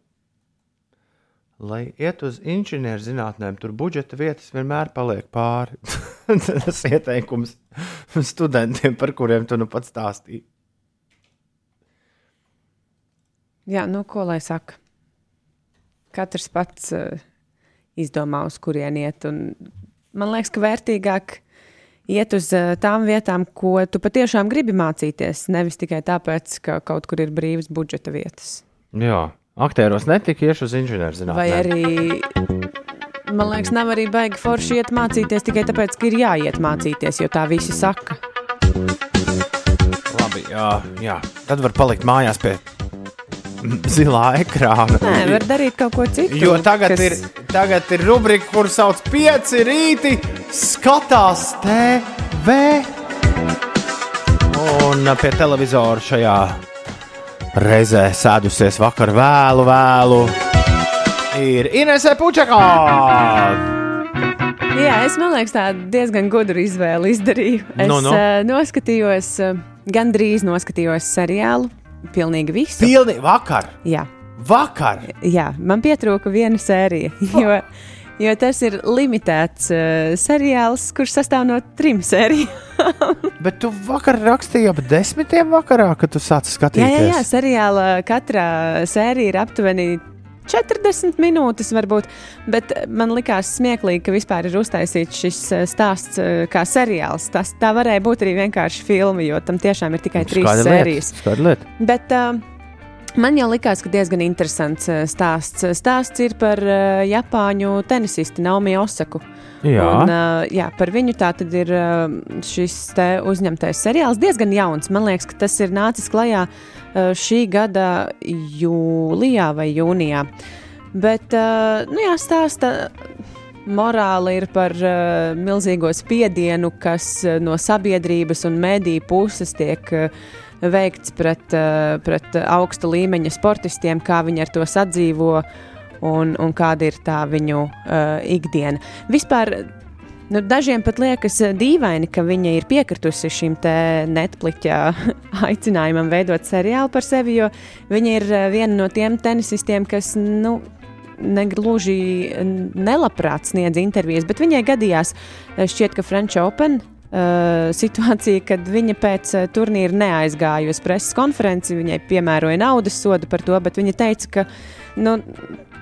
Lai iet uz inženierzinātnēm, tur budžeta vietas vienmēr paliek pāri. Tas ieteikums studentiem, par kuriem tu nu pats stāstīji. Jā, nu ko lai saka? Katrs pats uh, izdomā, uz kurien iet. Un man liekas, ka vērtīgāk iet uz uh, tām vietām, ko tu patiešām gribi mācīties. Nevis tikai tāpēc, ka kaut kur ir brīvas budžeta vietas. Jā, aktieros netika iešu uz inženierzinātnēm. Vai arī, man liekas, nav arī baigi forši iet mācīties tikai tāpēc, ka ir jāiet mācīties, jo tā visi saka. Labi, jā, jā. Tad var palikt mājās pie zilā ekrāna. Nē, var darīt kaut ko citu. Jo tagad, kas- ir, tagad ir rubrika, kur sauc pieci rīti, skatās TV. Un pie televizora šajā reizē sēdusies vakar vēlu, vēlu. Ir Inesē Puķakā. Jā, es domāju, ka tā diezgan gudru izvēli izdarīju. Es Nu, nu. uh, noskatījos, uh, gandrīz noskatījos seriālu. Pilnīgi visu. Pilni vakar. Jā, Vakar. jā, man pietrūka viena sērija. Jo, jo tas ir limitēts uh, seriāls, kurš sastāv no trim sērijām. Bet tu vakar rakstīji ap desmitiem vakarā, kad tu sāci jā, skatīties. jā, jā, seriāla katrā sērija ir aptuveni 40 minūtes, varbūt. Bet man likās smieklīgi, ka vispār ir uztaisīts šis eh, stāsts eh, kā seriāls. Tas, tā varēja būt arī vienkārši filma, jo tam tiešām ir tikai trīs sērijas. Bet uh, man jau likās, ka diezgan interesants uh, stāsts. Stāsts ir par uh, Japāņu tenisistu Naomi Osaku. Jā. Un, uh, jā, par viņu tā tad ir uh, šis uzņemtais seriāls. Diezgan jauns. Man liekas, ka tas ir nācis klajā uh, šī gada jūlijā vai jūnijā. Bet, uh, nu jā, stāsta morāli ir par uh, milzīgo spiedienu, kas uh, no sabiedrības un mediju puses tiek uh, veikts pret, uh, pret augsta līmeņa sportistiem, kā viņi ar to sadzīvo un, un kāda ir tā viņu uh, ikdiena. Vispār Nu, dažiem pat liekas eh, dīvaini, ka viņa ir piekritusi šim Netflix aicinājumam veidot seriālu par sevi, jo viņa ir eh, viena no tiem tenisistiem, kas nu, negluži nelabprāt sniedz intervijas, bet viņai gadījās eh, šķiet, ka French Open uh, situācija, kad viņa pēc uh, turnīra neaizgāja uz preses konferenci. Viņai piemēroja naudas sodu par to, bet viņa teica, ka nu,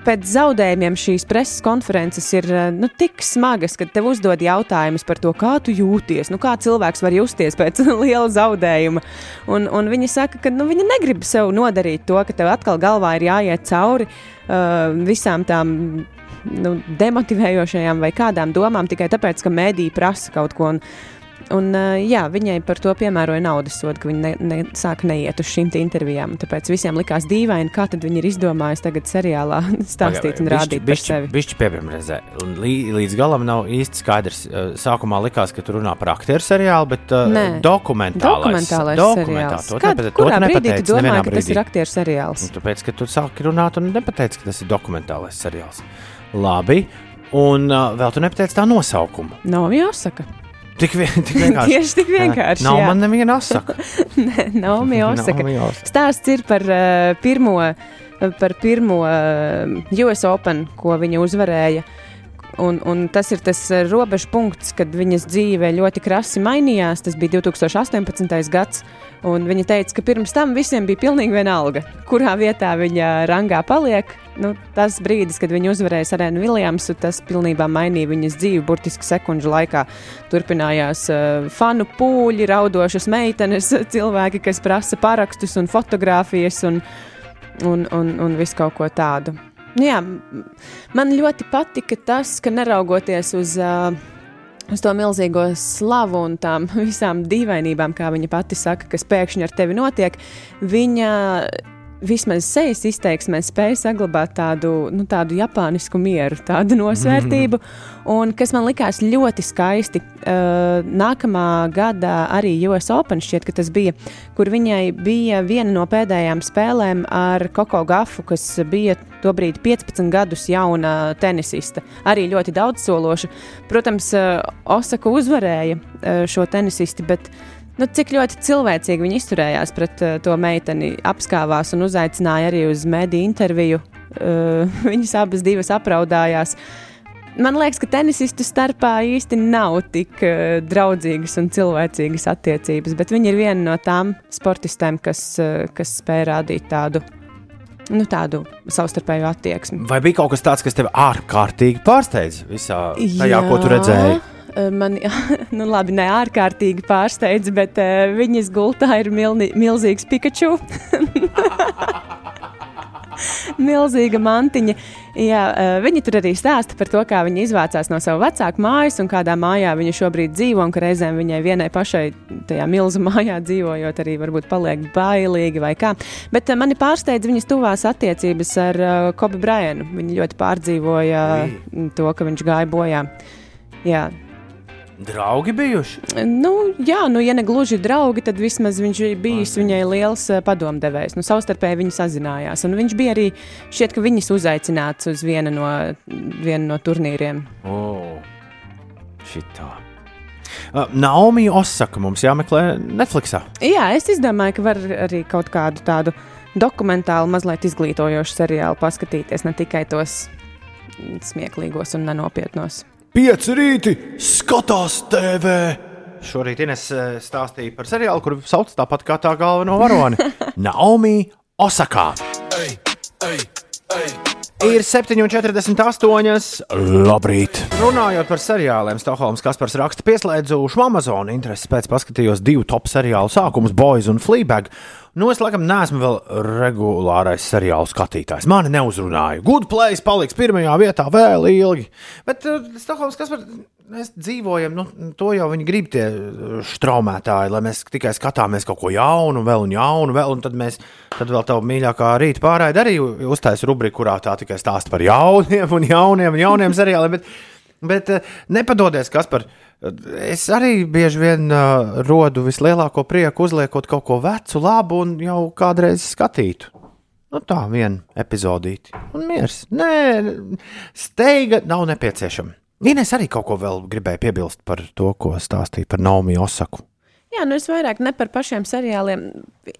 pēc zaudējumiem šīs preses konferences ir uh, nu, tik smagas, ka tev uzdod jautājumus par to, kā tu jūties, nu, kā cilvēks var justies pēc liela zaudējuma. Un, un viņa saka, ka nu, viņa negrib sev nodarīt to, ka tev atkal galvā ir jāiet cauri uh, visām tām nu, demotivējošajām vai kādām domām tikai tāpēc, ka mēdī prasa kaut ko. Un, un, jā, viņai par to piemēroja naudas sodu, ka viņa ne, ne, sāka neiet uz šīm intervijām. Tāpēc visiem likās dīvaini, kā tad viņi ir izdomājuši tagad seriālā stāstīt un rādīt par sevi. Bišķi piebremzē. Līdz galam nav īsti skaidrs. Sākumā likās, ka tu runā par aktieru seriālu, bet Nē. dokumentālais, Dokumentālais seriāls. To Kād, nepate- to kurā brīdī nepateici tu domā, ka tas brīdī. ir aktieru seriāls? Nu, Tāpēc, ka tu sāki runāt un nepateici, ka tas ir dokumentālais seriāls. Labi. Un uh, vēl tu nepateici tā nosaukumu. Nav jāsaka. Tik, vien, tik vienkārši. Tieši tik vienkārši. Nav jā. man neviena asaka. Nav jāsaka. Naomi Osaka. Stāsts ir par uh, pirmo, par pirmo uh, US Open, ko viņa uzvarēja. Un, un tas ir tas uh, robežu punkts, kad viņas dzīve ļoti krasi mainījās. Tas bija 2018. gads. un Viņa teica, ka pirms tam visiem bija pilnīgi vienalga, kurā vietā viņa rangā paliek. Nu, tas brīdis, kad viņa uzvarēja Arēnu Viljamsu, tas pilnībā mainīja viņas dzīvi. Burtiski sekundžu laikā turpinājās uh, fanu pūļi, raudošas meitenes, cilvēki, kas prasa parakstus un fotogrāfijas un, un, un, un visu kaut ko tādu. Nu Jā, man ļoti patika tas, ka neraugoties uz, uh, uz to milzīgo slavu un tām visām dīvainībām, kā viņa pati saka, kas pēkšņi ar tevi notiek, viņa vismaz sejas izteiksmē spēja saglabāt tādu, nu, tādu japānisku mieru, tādu nosvērtību. Un kas man likās ļoti skaisti, uh, nākamā gada arī US Open šķiet, ka tas bija, kur viņai bija viena no pēdējām spēlēm ar Koko Gafu, kas bija tobrīd 15 gadus jauna tenisiste. Arī ļoti daudz sološa. Protams, uh, Osaka uzvarēja uh, šo tenisisti, bet Nu, cik ļoti cilvēcīgi viņi izturējās pret uh, to meiteni, apskāvās un uzaicināja arī uz mediju interviju. Uh, viņas abas divas apraudājās. Man liekas, ka tenisistu starpā īsti nav tik uh, draudzīgas un cilvēcīgas attiecības, bet viņa ir viena no tām sportistēm, kas, uh, kas spēj rādīt tādu, nu, tādu savstarpēju attieksmi. Vai bija kaut kas tāds, kas tev ārkārtīgi pārsteidza visā tajā, ko tu redzēji? Uh, Man, nu, labi, ne ārkārtīgi pārsteidz, bet uh, viņas gultā ir milni, milzīgs Pikachu. Milzīga mantiņa. Jā, uh, viņa tur arī stāsta par to, kā viņa izvācās no sava vecāka mājas un kādā mājā viņa šobrīd dzīvo. Un ka reizēm viņai vienai pašai tajā milzu mājā dzīvojot, arī varbūt paliek bailīgi vai kā. Bet mani pārsteidz viņas tuvās attiecības ar uh, Kobe Bryanu. Viņa ļoti pārdzīvoja uh, to, ka viņš gāja bojā. Jā, Draugi bijuši. Nu, jā, nu, ja ne gluži draugi, tad vismaz viņš ir bijis viņai liels eh, padomdevējs. Nu, savstarpēji viņi sazinājās. Un viņš bija arī šķiet, ka viņas uzaicināts uz vienu no, vienu no turnīriem. Oh, šitā. Uh, Naomi Osaka mums jāmeklē Netflixā. Jā, es izdomāju, ka var arī kaut kādu tādu dokumentālu, mazliet izglītojošu seriālu paskatīties, ne tikai tos smieklīgos un nenopietnos. Pieci rīti skatās TV. Šorīt Ines eh, stāstīja par seriālu, kur sauc tāpat kā tā galveno varoni - Naomi Osakā. Ir 7,48. Labrīt! Runājot par seriāliem, Stokholmas Kaspars raksta, pieslēdzuši Amazon interesi pēc paskatījos divu top seriālu sākumus, Boys un Fleabag. Nu, es laikam neesmu vēl regulārais seriālu skatītājs. Mani neuzrunāja. Good place paliks pirmajā vietā vēl ilgi. Bet uh, Stokholmas Kaspars, mēs dzīvojam, nu, to jau viņi grib tie straumētāji, lai mēs tikai skatāmies kaut ko jaunu, vēl un jaunu, vēl, un tad mēs, tad vēl tā mīļākā rīta pārraide arī uztaisa rubriku, kurā tā tikai stāsta par jauniem un jauniem un jauniem seriāliem. Bet, bet uh, nepadodies, kas par. Es arī bieži vien uh, rodu vislielāko prieku uzliekot kaut ko vecu, labu un jau kādreiz skatītu. Nu, tā viena epizodīte. Un miers. Nē, steiga nav nepieciešama. Ines arī kaut ko vēl gribēja piebilst par to, ko stāstīja par Naomi Osaku. Jā, nu es vairāk ne par pašiem seriāliem.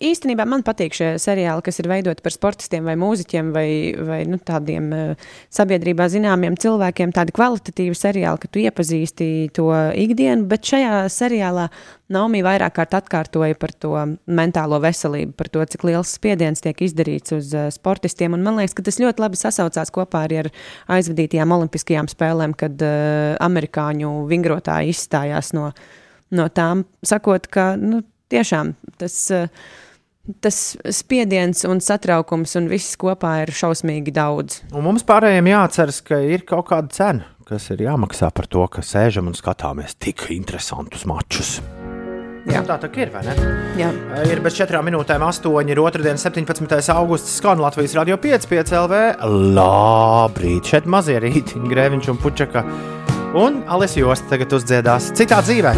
Īstenībā man patīk šie seriāli, kas ir veidoti par sportistiem vai mūziķiem vai, vai nu, tādiem uh, sabiedrībā zināmiem cilvēkiem. Tādi kvalitatīvi seriāli, ka tu iepazīsti to ikdienu, bet šajā seriālā Naumija vairāk kārt atkārtoja par to mentālo veselību, par to, cik liels spiediens tiek izdarīts uz uh, sportistiem. Un man liekas, ka tas ļoti labi sasaucās kopā arī ar aizvadītajām Olimpiskajām spēlēm, kad uh, amerikāņu vingrotāji izstājās no no tām, sakot, ka nu, tiešām tas, eh, tas spiediens un satraukums un viss kopā ir šausmīgi daudz. Un mums pārējiem jāatceras, ka ir kaut kāda cena, kas ir jāmaksā par to, ka sēžam un skatāmies tik interesantus mačus. Jā. Nu, tā tā ir, vai ne? Jā. Ir bez četrām minūtēm, 8, ir otrdien, 17. augusts, skan Latvijas radio 5, 5 LV. Labrīt, šeit mazie rīti, Grēviņš un Pučaka. Un Alis Josta tagad uzdziedās citā dzīvē.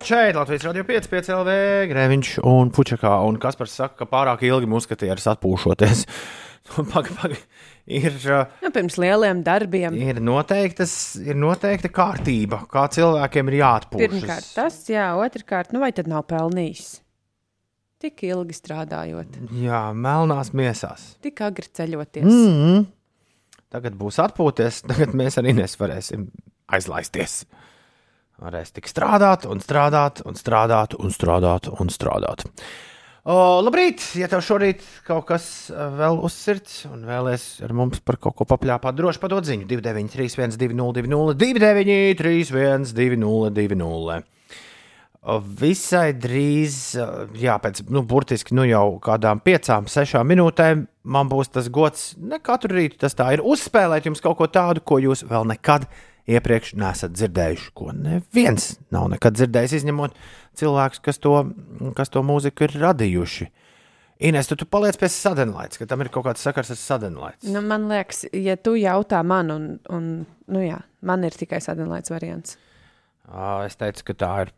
Šeit Latvijas radio 5, 5 LV, Grēviņš un Pučakā. Un Kaspars saka, ka pārāk ilgi muskatieris atpūšoties. Pagaid, pagaid. Ir, nu, pirms lieliem darbiem. Ir, noteiktas, ir noteikta kārtība, kā cilvēkiem ir jāatpūšas. Pirmkārt, tas, jā, otrkārt, nu vai tad nav pelnījis? Tik ilgi strādājot. Jā, melnās miesās. Tik agri ceļoties. Mm -hmm. Tagad būs atpūties, tagad mēs arī nesvarēsim aizlaisties varēs tik strādāt, un strādāt, un strādāt, un strādāt. Un strādāt. O, labrīt! Ja tev šorīt kaut kas vēl uz sirds un vēlēs ar mums par kaut ko papļāpāt, droši padod ziņu 293, 1202, 293, 1202. Visai drīz, jā, pēc nu, burtiski nu, jau kādām piecām, sešām minūtēm, man būs tas gods, ne katru rītu tas tā ir, uzspēlēt jums kaut ko tādu, ko jūs vēl nekad neesat iepriekš nesat dzirdējuši, ko neviens nav nekad dzirdējis, izņemot cilvēkus, kas to, kas to mūziku ir radījuši. Ines, tu, tu paliec pie sadenlaits, ka tam ir kaut kāds sakars ar sadenlaits. Nu, man liekas, ja tu jautā man, un, un nu jā, man ir tikai sadenlaits variants. Es teicu, ka tā ir.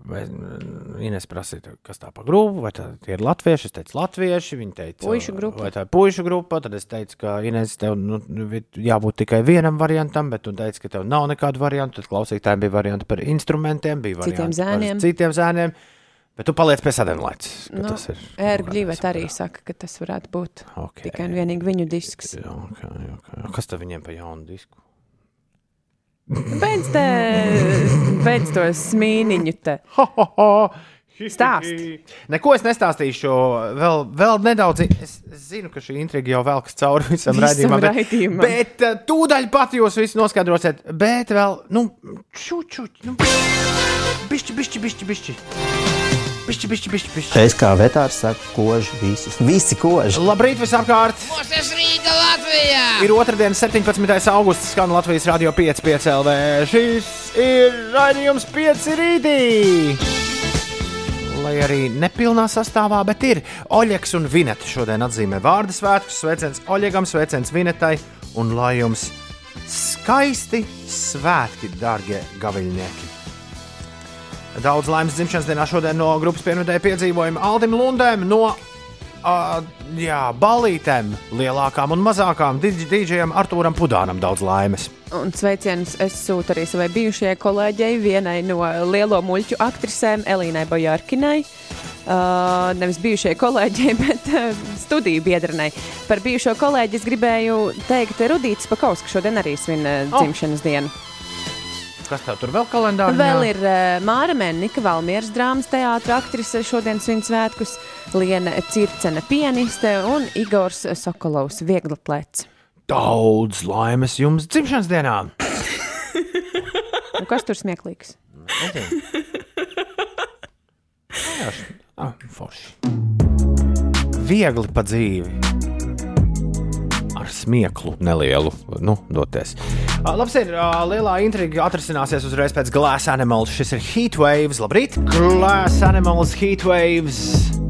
Ines prasīja, kas tā pa grupu, vai tā ir latvieši. Es teicu, latvieši. Viņa teica, puišu grupa. Vai tā ir puišu grupa. Tad es teicu, ka Ines tev nu, jābūt tikai vienam variantam, bet tu teici, ka tev nav nekādu variantu. Tad klausītājiem bija varianti par instrumentiem, bija citiem zēniem. par citiem zēniem. Bet tu paliec pie sadarbības. Nu, Līveta arī saka, ka tas varētu būt okay. tikai un vienīgi viņu disks. Okay, okay. Kas tad viņiem pa jaunu disku? Beidz, te, beidz to smīniņu te. Stāst. Neko es nestāstīšu. Vēl, vēl nedaudz. Es, es zinu, ka šī intriga jau velkas cauri visam, visam raidījumam. Bet, raidījumam. bet uh, tūdaļ pat jūs visi noskaidrosiet. Bet vēl, nu, čučuķi. Nu, bišķi, bišķi, bišķi, bišķi. Pišķi, pišķi, pišķi, pišķi. Es kā vetārs saku, koži visi. Visi koži. Labrīt visapkārt! Mūsu Rīga Latvijā! Ir otrdien, 17. augusts, skan Latvijas radio 5, 5 LV. Šis ir raidījums 5 rītī! Lai arī nepilnā sastāvā, bet ir Oļegs un Vineta šodien atzīmē vārdu svētkus. Sveiciens Oļegam, sveiciens Vinetai un lai jums skaisti svētki, darbie gaviļnieki! Daudz laimes dzimšanas dienā šodien no grupas pienvedēja piedzīvojumi Aldim Lundēm no uh, jā, balītēm, lielākām un mazākām, dīdžiem Artūram Pudānam daudz laimes. Un sveicienus es sūtu arī savai bijušajai kolēģei, vienai no lielo muļķu aktrisēm, Elīnai Bojārkinai. Uh, nevis bijušajai kolēģei, bet uh, studiju biedrenei. Par bijušo kolēģi es gribēju teikt, Rudīts Pakausks šodien arī svin uh, dzimšanas oh. dienu. Kas tev tur vēl kalendārā? Vēl ir uh, Māra Mēnika, Valmieras drāmas teātris, aktrise šodien svin svētkus, Liena Circena pianiste un Igors Sokolovs vieglatlēts. Daudz laimes jums dzimšanas dienā! nu, kas tur smieklīgs? Jā, ah, forši. Viegli pa dzīvi ar smieklu nelielu nu, doties. Labs ir, lielā intriga atrisināsies uzreiz pēc Glass Animals. Šis ir Heatwaves. Labrīt! Glass Animals Heatwaves!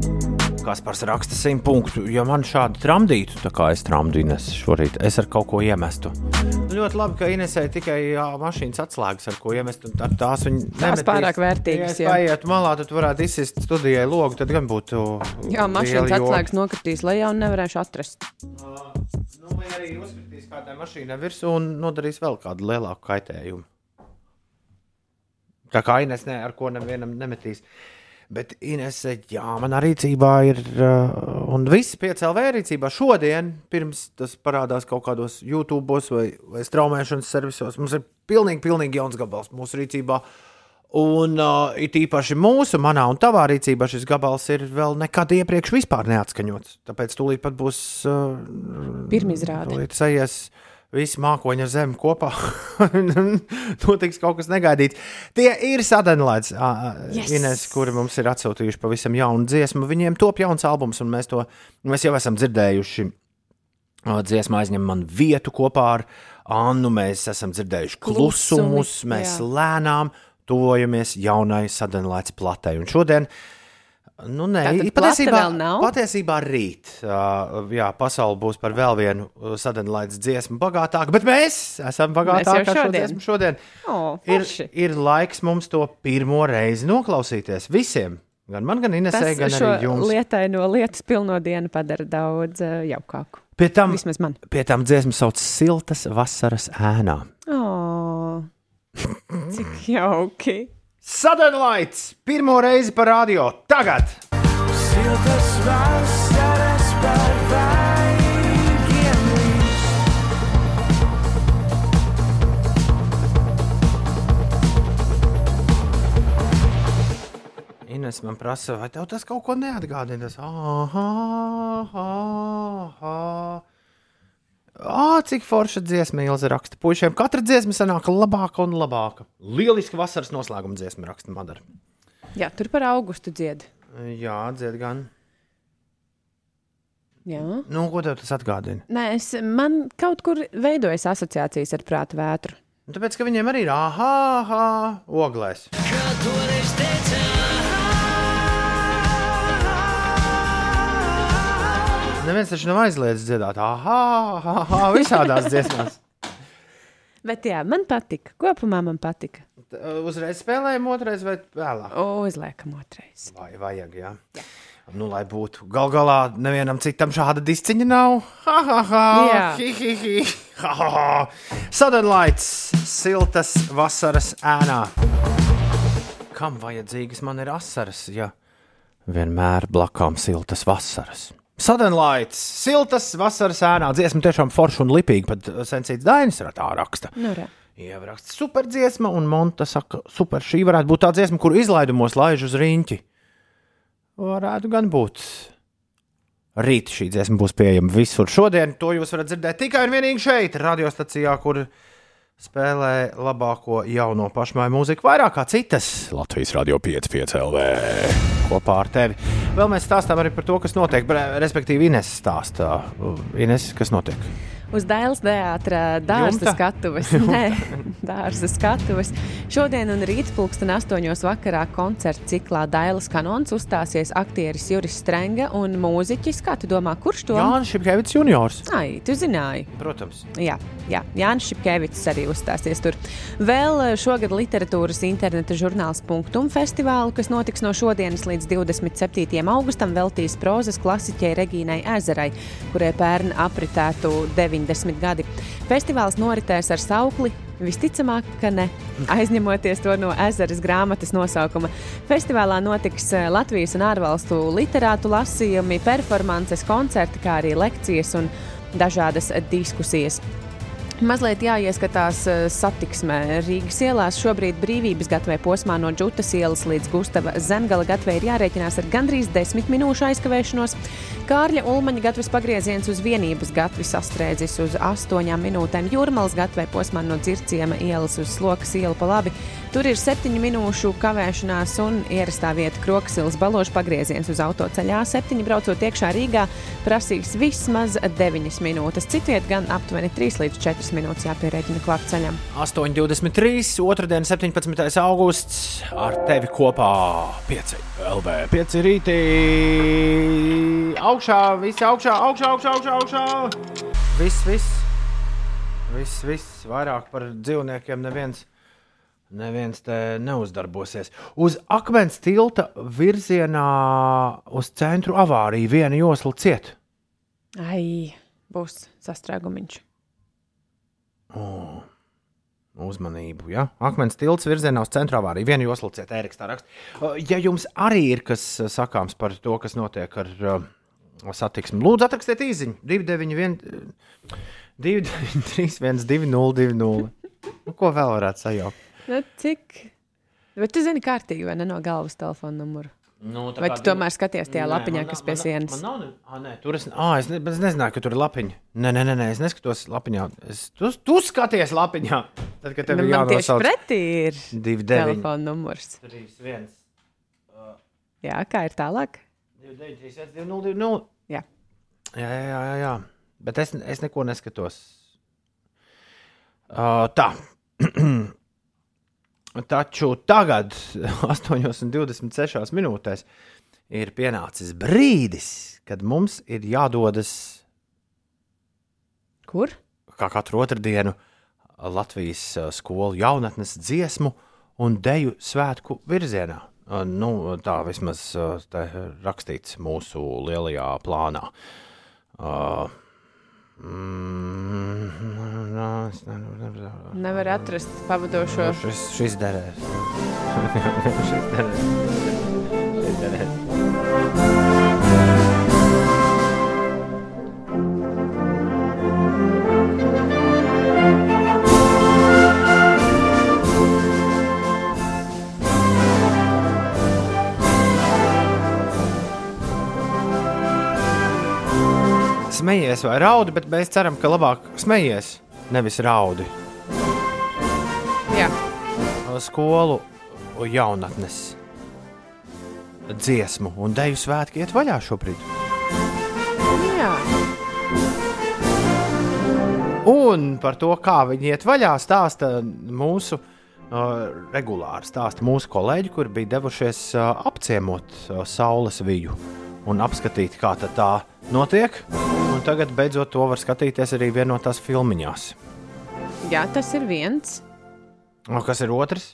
Kas par raksta simt punktu. Ja man šādi tramdītu, tā kā es tramdu Ines šorīt, es ar kaut ko iemestu. Nu, ļoti labi, ka Inesē tikai jā, mašīnas atslēgas, ar ko iemest. Ar tās viņa nemetīs. pārāk vērtīgas. Ja paiet malā, tad varētu izsist studijai logu, tad gan būtu. Jā, mašīnas atslēgas nokritīs, lai jau nevarēšu atrast. Uh, nu, vai arī uzkritīs kādai mašīnai virsū un nodarīs vēl kādu lielāku kaitējumu. Tā kā Ines ne, ar ko nevienam nemetīs. Bet, Inese, jā, manā rīcībā ir, uh, un visi piecēlē rīcībā šodien, pirms tas parādās kaut kādos YouTube vai, vai straumēšanas servisos, mums ir pilnīgi, pilnīgi jauns gabals mūsu rīcībā. Un uh, it īpaši mūsu, manā un tavā rīcībā šis gabals ir vēl nekad iepriekš vispār neatskaņots. Tāpēc tūlīt pat būs uh, Pirmizrāde. Tūlīt sajies visi mākoņi ar zemi kopā. Notiks kaut kas negaidīts. Tie ir sadanlaids, Yes! Ines, kuri mums ir atsūtījuši pavisam jaunu dziesmu. Viņiem top jauns albums, un mēs to mēs jau esam dzirdējuši. Ā, Dziesma aizņem man vietu kopā ar Annu. Mēs esam dzirdējuši Klusumi, klusumus, mēs jā. lēnām tuvojamies jaunai sadanlaids platei. Un šodien Nu, nē, Tātad patiesībā, patiesībā rīt. Uh, jā, pasaule būs par vēl vienu sadanlaides dziesmu bagātāka, bet mēs esam bagātāki ar šo šodien. dziesmu šodien. O, Ir, forši. ir laiks mums to pirmo reizi noklausīties visiem. Gan man, gan Inesē, Tas gan arī jums. lietai no lietas pilno dienu padara daudz uh, jaukāku. Pie tam, pie tam dziesmu sauc Siltas vasaras ēnā. Oh, cik jauki! Sadanlaids pirmo reizi par radio tagad! Siltas vasaras par vaigiem Ines man prasa, vai tev tas kaut ko neatgādina? Tas, ah, ah, ah. Ah, cik forša dziesma Ilza raksta. Puisiem katra dziesma sanāk labāka un labāka. Lieliski vasaras noslēguma dziesma raksta Madara. Jā, tur par augustu dzied. Jā, dzied gan. Jā. Nu, ko tev tas atgādina? Nē, es, man kaut kur veidojas asociācijas ar prātu vētru. Nu, Tāpēc, ka viņiem arī ir ah, ah, oglēs. Neviens taču nav aizliedzis dziedāt, ah, ah, ah, visādās dziesmās. Bet jā, man patika. Kopumā man patika. T- Uzreiz spēlējām, otrais vai vēlāk? O, uzliekam otrais. Vai vajag, jā. Nu, lai būtu. Gal galā nevienam citam šāda disciņa nav. Ha, ha, ha, Jā. hi, hi, hi. Ha, ha, ha. Sadanlaits, siltas vasaras ēnā. Kam vajadzīgas man ir asaras, ja vienmēr blakām siltas vasaras? Sadanlaits, siltas vasaras ēnā. Dziesma tiešām forša un lipīga, pat sensīts Dainis tā raksta. Nu, re. Ieraksts super dziesma, un Monta saka, super. Šī varētu būt tā dziesma, kur izlaidumos laiž uz riņķi. Varētu gan būt. Rīt šī dziesma būs pieejama visur. Šodien to jūs varat dzirdēt tikai un vienīgi šeit, radiostacijā, kur spēlē labāko jauno pašmāju mūziku, vairāk kā citas Latvijas radio 5,5 LV kopā ar tevi. Vēl mēs stāstām arī par to, kas notiek, respektīvi Ines stāstā. Ines, kas notiek? Uz Dailas teātra dārza skatuves. Nē, dārza skatuves. Šodien un rīt pulksten astoņos vakarā koncerta ciklā Dailas kanons uzstāsies aktieris Juris Strenga un mūziķis. Kā tu domā, kurš to? Jānis Šepkevits juniors. Ai, tu zināji. Protams. Jā, jā Jānis Šepkevits arī uzstāsies tur. Vēl eh, šogad literatūras interneta žurnāls Punktum festivālu, kas notiks no šodienas līdz 27. augustam, veltīs prozas klasiķei Regīnai Ezerai, kurai pērn apritētu 90 gadi. Festivāls noritēs ar saukli. Visticamāk, ka ne. Aizņemoties to no ezeras grāmatas nosaukuma. Festivālā notiks eh, Latvijas un ārvalstu literātu lasījumi, performances, koncerti, kā arī lekcijas un dažādas diskusijas. Mazliet jāieskatās eh, satiksmē. Rīgas ielās šobrīd brīvības gatavē posmā no Džutas ielas līdz Gustava Zemgala gatavē ir jārēķinās ar gandrīz 10 minūšu aizkavēšanos. Kārļa Ulmaņa gatavs pagrieziens uz vienības gatavi sastrēdzis uz 8 minūtēm. Jūrmālas gatavē posmā no Dzirciema ielas uz Slokas ielu pa labi. Tur ir 7 minūšu kavēšanās un ierastā vieta Kroksilas balošu pagrieziens uz autoceļā. 7 braucot iekšā Rīgā prasīs vismaz 9 minūtes. Citviet gan aptuveni 3 līdz 4 minūtes jāpierēķina klāt ceļam. 8,23. otrdien, 17. augusts. Ar tevi kopā 5 LV, 5 rītī. Augšā, visi augšā, augšā, augšā, augšā. augšā. Viss, viss. Viss, viss. Vairāk par dzīvniekiem neviens. Neviens te neuzdarbosies. Uz akmens tilta virzienā uz centru avārija viena josla ciet. Ai, būs sastrēgumiņš. Uzmanību. Ja? Akmens tilts virzienā uz centru avāriju. Vienu josliciet, Ēriks tā raksta. Uh, Ja jums arī ir kas uh, sakāms par to, kas notiek ar uh, satiksmi, lūdzu, atrakstiet īsiņu 291, 293, 202, nu, ko vēl varētu sajaukt? Nu, cik? Bet tu zini kārtīgi, vai ne no galvas telefona numuru? Nu, Vai tu divi- tomēr skaties tajā Nē, lapiņā, man kas nav- pie man nav- sienas? Man nav, ne- ah, nē, tur es, ah, es, ne, es nezināju, ka tur ir lapiņa. Nē, nē, nē, nē es neskatos lapiņā. Es, tu, tu skaties lapiņā. Tad, kad tev Nu, ir man tieši jānosauc pretī ir 2, 9, telefona numurs. 3, 1, Jā, kā ir tālāk? 2, 9, 3, 1, 2, 0, 2, 0. Jā. Jā, jā, jā, jā, jā. Bet es, es neko neskatos. Uh, tā. Taču tagad, 8,26 minūtēs, ir pienācis brīdis, kad mums ir jādodas Kur? kā katru otrdienu Latvijas uh, skolu jaunatnes dziesmu un deju svētku virzienā. Uh, Nu, tā vismaz uh, te rakstīts mūsu lielajā plānā. Uh, Nevar atrast pavadošo. Šis, šis derēs. šis derēs. Šis derēs. Smejies vai raudi, bet mēs ceram, ka labāk smejies, nevis raudi. Jā, skolu jaunatnes dziesmu un deju svētki iet vaļā šobrīd. jā. Un par to, kā viņi iet vaļā, stāsta mūsu uh, regulāri stāsta mūsu kolēģi, kuri bija devušies uh, apciemot uh, saules viju un apskatīt, kā tā notiek. Un tagad beidzot to var skatīties arī vienotās filmiņās. jā, tas ir viens. Un kas ir otrs?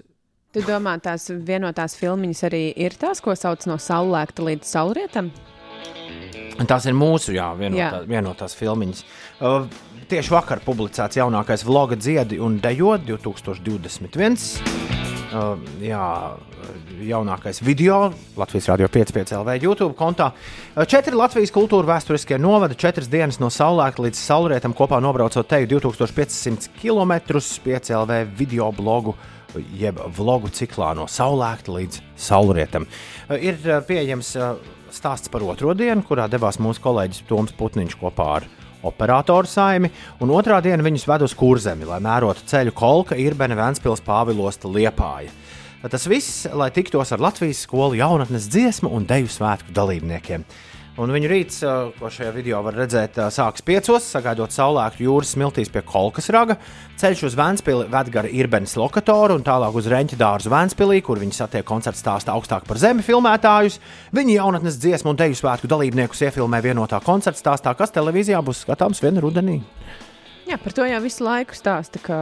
Tu domā, tās vienotās filmiņas arī ir tās, ko sauc no saulēkta līdz saulrietam? Tās ir mūsu jā, vienotā, Jā. vienotās filmiņas. Uh, tieši vakar publicēts jaunākais vloga dziedi un dejo 2021. Uh, jā, jaunākais video Latvijas Rādio 5,5 LV YouTube kontā. Četri Latvijas kultūra vēsturiskie novada, četras dienas no saulēkta līdz saulrietam kopā nobraucot teju 2500 km 5 LV video blogu jeb vlogu ciklā no saulēkta līdz saulrietam. Ir pieejams stāsts par otro dienu, kurā devās mūsu kolēģis Toms Putniņš kopā ar operatoru saimi, un otrā diena viņus ved uz kurzemi, lai mērotu ceļu Kolka, Irbene, Vēnspils, Pāvilosta, Liepāja. Tas viss, lai tiktos ar Latvijas skolu jaunatnes dziesmu un deju svētku dalībniekiem. Un viņu rīts, ko šajā video var redzēt, sākas piecos, sagaidot saulēktu jūras smiltīs pie Kolkas raga. Ceļš uz Vēnspili ved gar Irbenes lokatoru un tālāk uz Reņķa dārzu Vēnspilī, kur viņi satiek koncerta stāstā augstāk par zemi filmētājus. Viņi jaunatnes dziesmu un deju svētku dalībniekus iefilmē vienotā koncerta stāstā, kas televīzijā būs skatāms vien rudenī. Jā, par to jau visu laiku stāsta, ka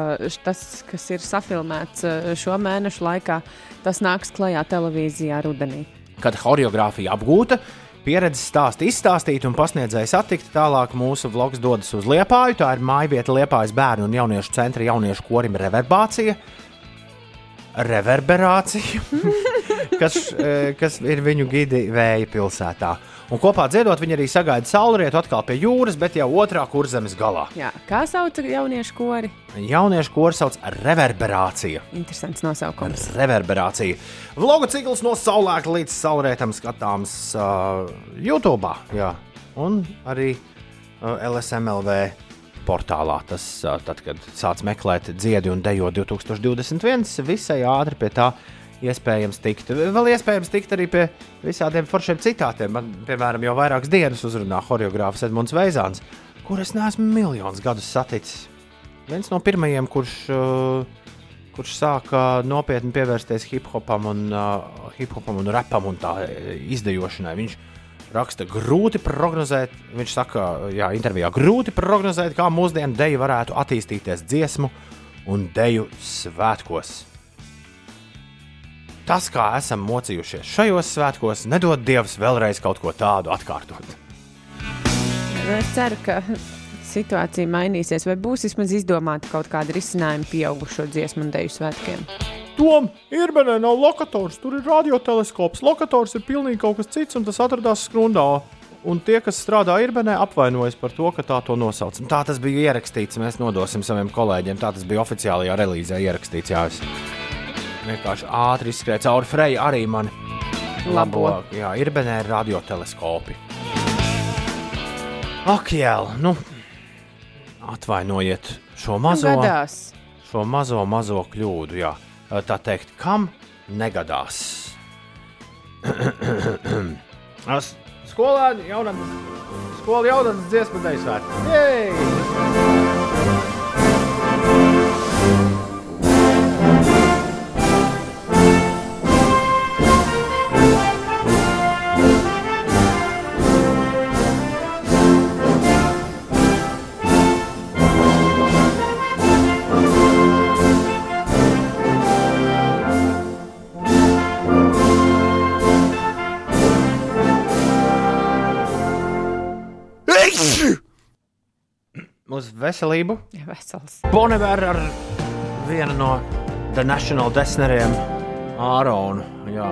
tas, kas ir safilmēts eh, šo mēnešu laikā, tas nāks klajā televīzijā rudenī. Kad choreogrāfija apgūta, pieredzes stāsti izstāstīti un pasniedzēji satikti, tālāk mūsu vlogs dodas uz Liepāju. Tā ir mājvieta Liepājas bērnu un jauniešu centra jauniešu korim Reverbācija. Reverberācija, kas, eh, kas ir viņu gidi vēja pilsētā. Un kopā dziedot, viņi arī sagaida saulrietu atkal pie jūras, bet jau otrā kurzemes galā. Jā, kā sauc jauniešu kori? Jauniešu kurs sauc Reverberācija. Interesants nosaukums. Reverberācija. Vlogu cikls no saulēkta līdz saulrietam skatāms uh, YouTube. Jā. Un arī uh, LSMLV portālā. Tas, tad, kad sāc meklēt dziedi un dejo 2021, visai ātri pie tā iespējams tikt. Vēl iespējams tikt arī pie visādiem foršiem citātiem. Man, piemēram, jau vairākas dienas uzrunā choreogrāfs Edmunds Veizāns, kur es neesmu miljonus gadus saticis. Viens no pirmajiem, kurš uh, kurš sāka nopietni pievērsties hip hopam un, uh, hip un rapam un tā uh, izdejošanai. Viņš raksta, grūti prognozēt, viņš saka, jā, intervijā, grūti prognozēt, kā mūsdienu deju varētu attīstīties dziesmu un deju svētkos. Tas, kā esam mocījušies šajos svētkos, nedod Dievs vēlreiz kaut ko tādu atkārtot. Es ceru, ka situācija mainīsies, vai būs vismaz izdomāta kaut kāda risinājuma pieaugušo dziesmu un deju svētkiem. Tom, Irbenē nav lokators, tur ir radioteleskops. Lokators ir pilnīgi kaut kas cits, un tas atradās skrundā. Un tie, kas strādā Irbenē, apvainojas par to, ka tā to nosauc. Un tā tas bija ierakstīts. Mēs nodosim saviem kolēģiem. Tā tas bija oficiālajā relīzē ierakstīts. Jā, es vienkārši ātri izskrēju cauri Freja arī man. Labo. Jā, Irbenē ir radioteleskopi. Ak, jā, nu, atvainojiet šo mazo, Nu, gadās. šo mazo, mazo kļūdu. Jā. Tā teikt, kam negadās? Skolēni, jaunatnes, skola jaunatnes dziesmu deju Uz veselību! Jā, vesels. Bonever ar vienu no The National Desneriem, Āronu. Jā.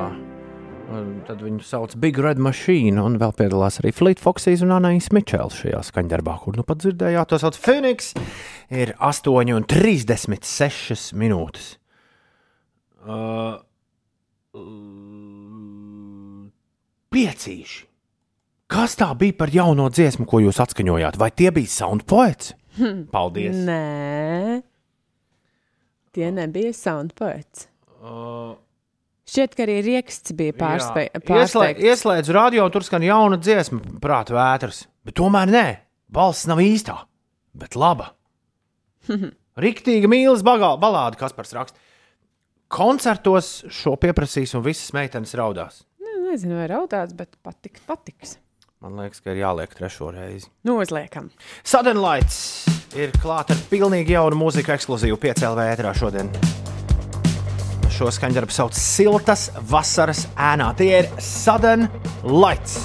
Un Tad viņu sauc Big Red Machine, un vēl piedalās arī Fleet Foxes un Anais Mičels šajā skaņdarbā, kur nu pat dzirdējāt, to sauc Phoenix. Ir 8,36 minūtes. Uh, piecīši. Kas tā bija par jauno dziesmu, ko jūs atskaņojāt? Vai tie bija soundpoets? Paldies! Nē, tie nebija soundpoets. Uh, Šķiet, ka arī rieksts bija pārspē- Jā. Ieslē, pārsteigts. ieslēdzu radio, un tur skan jauna dziesma, prāta vētras. Bet tomēr nē, balss nav īstā, bet laba. Riktīga mīlas balāde, kas par rakstu. Koncertos šo pieprasīs, un visas meitenes raudās. Nu, nezinu, vai raudās, bet patiks, patiks. Man liekas, ka ir jāliek trešo reizi. Nu, uzliekam. Sudden Lights ir klāta ar pilnīgi jaunu mūziku, ekskluzīvu piecēlē ētrā šodien. Šo skaņdarbu sauc Siltas vasaras ēnā. Tie ir Sudden Lights.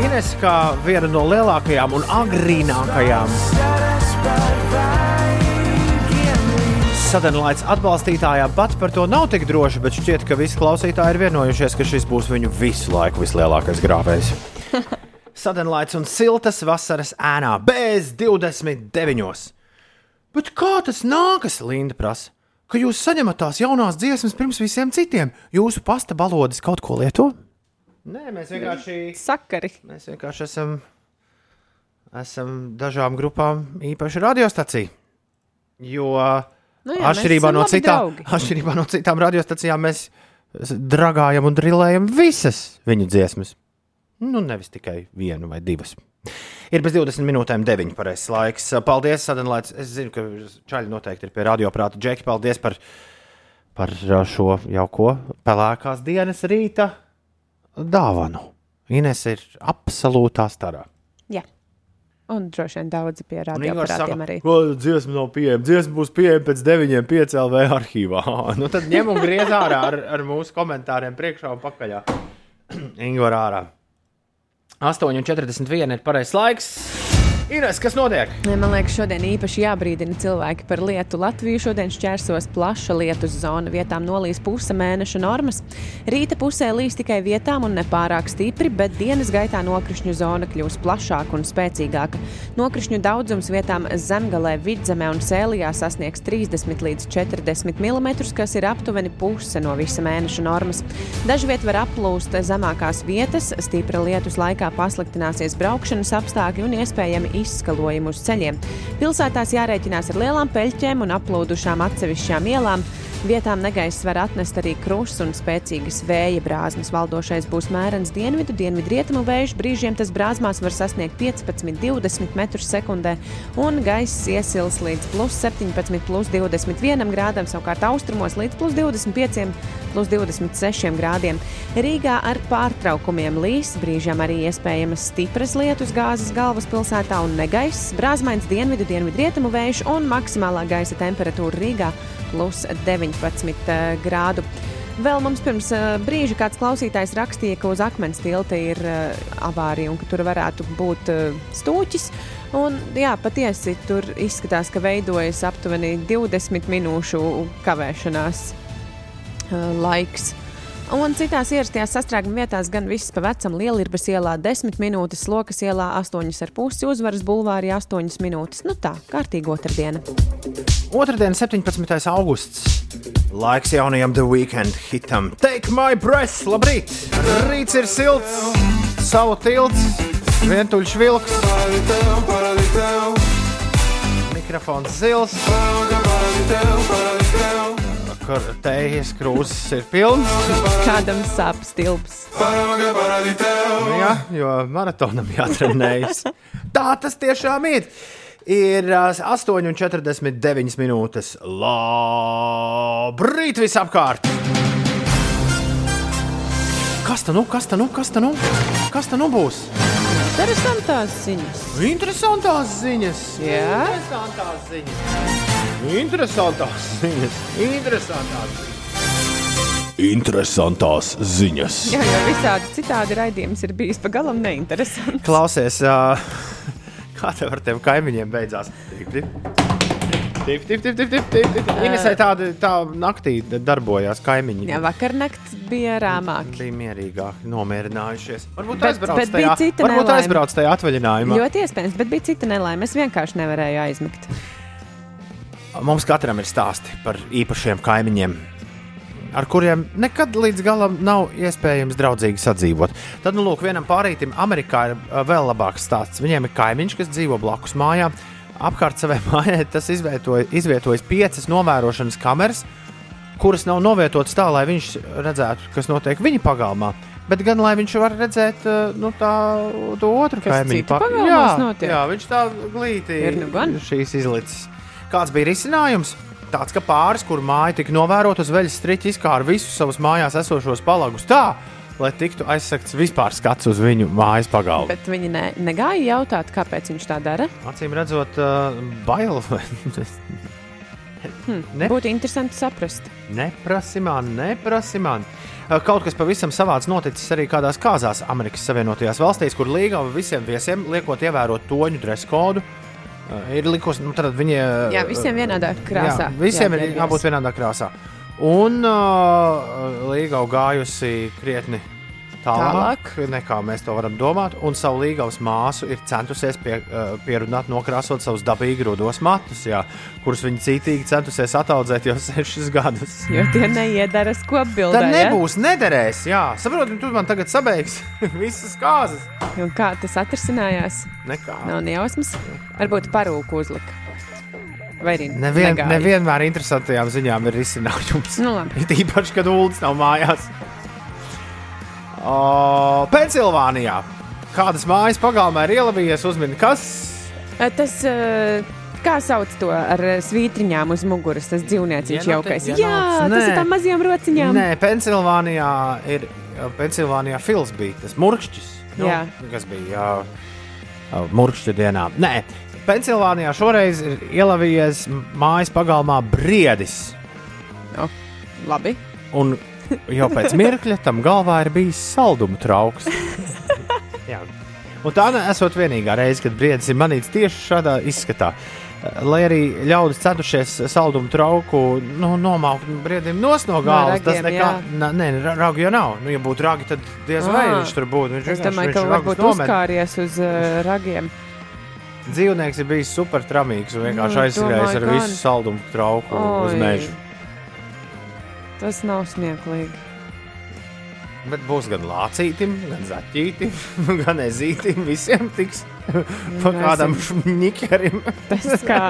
Ines kā viena no lielākajām un agrīnākajām Sudden Lights atbalstītājām pat par to nav tik droši, bet šķiet, ka visi klausītāji ir vienojušies, ka šis būs viņu visu laiku vislielākais grāvējs. Sudden Lights un siltas vasaras ēnā bez 29. Bet kā tas nākas, Linda prasa? Ka jūs saņemat tās jaunās dziesmas pirms visiem citiem. Jūsu pasta balodas kaut ko lieto? Nē, mēs vienkārši, Sakari. mēs vienkārši esam, esam dažām grupām īpaši radiostacija. Jo Nu jā, atšķirībā, no draugi. atšķirībā no citām radiostacijām mēs dragājam un drillējam visas viņu dziesmas. Nu, nevis tikai vienu vai divas. Ir bez 20 minūtēm 9 pareizais laiks. Paldies, Sadanlaids. Es zinu, ka čaļi noteikti ir pie radioprāta. Džeki, paldies par, par šo jauko pelēkās dienas rīta dāvanu. Ines ir absolūtā starā. Jā. Un droši vien daudzi pie Un Ingūns radioaparātiem arī. ka dziesma nav pieejama. Dziesma būs pieejama pēc 9, 5 LV arhīvā. nu tad ņem un griez ārā ar, ar mūsu komentāriem priekšā un pakaļ. Ingūns ārā. 8,41 ir pareizais laiks. Ines, kas notiek? Man liekas, šodien īpaši jābrīdina cilvēki par lietu. Latviju šodien šķērsos plaša lietus zona. Vietām nolīs puse mēneša normas. Rīta pusē līs tikai vietām un nepārāk stipri, bet dienas gaitā nokrišņu zona kļūs plašāka un spēcīgāka. Nokrišņu daudzums vietām zemgalē, vidzemē un sēlijā sasniegs 30 līdz 40 mm, kas ir aptuveni puse no visa mēneša normas. Dažviet var aplūst zemākās vietas, stipra lietus laikā pasliktināsies braukšanas apstākļi un iespējami izskalojumi uz ceļiem. Pilsētās jārēķinās ar lielām peļķēm un aplūdušām atsevišķām ielām. Vietām negaiss var atnest arī krusts un spēcīgas vēja brāzmas. Valdošais būs mērens dienvidu, dienvidrietumu vējš. Brīžiem tas brāzmās var sasniegt 15-20 metrus sekundē, un gaiss iesils līdz plus 17, plus 21 grādam, savukārt austrumos līdz plus 25, plus 26 grādiem. Rīgā ar pārtraukumiem līs, brīžiem arī iespējamas stipras lietus gāzes galvaspilsētā un negaiss, brāzmains dienvidu, dienvidrietumu vējš un maksimālā gaisa temperatūra Rīgā plus 19 eh, grādu. Vēl mums pirms uh, brīža kāds klausītājs rakstīja, ka uz akmens tilta ir uh, avārija un ka tur varētu būt stūķis. Un, jā, patiesi tur izskatās, ka veidojas aptuveni 20 minūšu kavēšanās laiks. Un citās ierastajās sastrēguma vietās gan viss pa vecam Lielības ielā 10 minūtes, Lokas ielā 8,5 uzvaras bulvārī 8 minūtes. Nu tā, kārtīgi otrdiena. Otradien, 17. augusts. Laiks jaunajam The Weekend hitam. Take my breath! Labrīt! Rīts ir silts, savu tilts, vientuļš vilks. Mikrofons zils. Kur teijas krūzes ir pilns. Kādam sāp stilps. Nu Jā, jo maratonam jātrenējas. Tā tas tiešām ir. Ir ā, 8,49 minūtes. Labrīt, visapkārt! Kas tā nu, kas tā nu, kas tā nu? Kas tā nu būs? Interesantās ziņas. Interesantās ziņas. Jā. Interesantās ziņas. Interesantās ziņas. Interesantās ziņas. Interesantās ziņas. Jā, jo visādi citādi raidījums ir bijis pavisam neinteresants. Klausies, ā, kā tev ar tiem kaimiņiem beidzās? Tip, tip. Tip, tip, tip, tip. Inesē tāda tā naktī darbojās kaimiņi. Jā, vakar naktis bija rāmāk. Bija mierīgāk, nomierinājušies. Varbūt Bet- aizbrauc bet tajā, varbūt aizbrauc tajā atvaļinājumā. Ļoti iespējams, bet bija cita nelaime. Es vienkārši nevarēju aizmigt. Mums katram ir stāsti par īpašiem kaimiņiem, ar kuriem nekad līdz galam nav iespējams draudzīgi sadzīvot. Tad, nu, lūk, vienam pārītim Amerikā ir ā, vēl labāks stāsts. Viņiem ir kaimiņš, kas dzīvo blakus mājām. Apkārt savai mājai tas izvietoja, izvietojas piecas novērošanas kameras, kuras nav novietotas tā, lai viņš redzētu, kas notiek viņa pagalmā. Bet gan lai viņš var redzēt ā, nu, tā, to otru kaimiņu pagalmos jā, jā, viņš tā glīti Ir nu gan. šīs izlicis. Kāds bija risinājums? Tāds, ka pāris, kur māja tika novērota uz veļas striķa, izkāra visus savus mājās esošos palagus tā, lai tiktu aizsegts vispār skats uz viņu mājas pagalmu. Bet viņi ne, negāja jautāt, kāpēc viņš tā dara. Acīm redzot, uh, bail. Hmm. Ne. Būtu interesanti saprast. neprasi man, neprasi man. Uh, Kaut kas pavisam savāds noticis arī kādās kāzās Amerikas Savienotajās valstīs, kur līga visiem viesiem liekot ievērot toņu dresu kodu. Ir likusi, nu, tad viņi. Jā, visiem vienādā krāsā. Jā, visiem Jā, ir jābūt vienādā krāsā. Un uh, līga gājusi krietni tālāk, tālāk, nekā mēs to varam domāt. Un savu līgavas māsu ir centusies pie, uh, pierunāt, nokrāsot savus dabīgi rudos matus, jā, kurus viņi cītīgi centusies ataudzēt jau sešus gadus. Jo tie neiedara skopbildē. Tad nebūs, nederēs. Jā, saprotu, tu man tagad sabeigs visas kāzas. Ja? Un kā tas atrisinājās? Nekā. Nav nejausmas. Varbūt parūku uzlika. Arī Nevien, nevienmēr interesantajām ziņām ir risinājums. Nu. It īpaši, kad ULDS nav mājās. O, Pensilvānijā. Kādas mājas pagalmā ir ielavījies uzmini, kas? Eh, Tas, eh, kā sauc to ar eh, svītriņām uz muguras, tas dzīvnieciņš Vienoti- jaukais. vienots. Jā, tas Nē. ir tā mazajām rociņām. Nē, Pensilvānijā ir. Pensilvānijā fils bija tas murkšķis. Nu, Jā. Kas bija jā, murkšķa dienā? Nē, Pensilvānijā šoreiz ir ielavījies mājas pagalmā briedis. O, labi. Un jau pēc mirkļa tam galvā ir bijis salduma trauks. Jā. Un tā nesot vienīgā reize, kad briedis ir manīts tieši šādā izskatā. Lai arī ļaudis centušies saldumu trauku nu, nomaukt briedim nos no galvas, tas nekā. ra- ragi jau nav. Nu, ja būtu ragi, tad diez vai Ā. viņš tur būtu. Viņš Es domāju, viņš ka varbūt uzkāries uz uh, ragiem. Dzīvnieks ir bijis super tramīgs un vienkārši Nu, aizskrējis ar domāju, visu gan. saldumu trauku uz Oi. mežu. Tas nav smieklīgi. Bet būs gan lācītim, gan zaķītim, gan ezītim. Visiem tiks pa kādam šņikerim. Tas kā,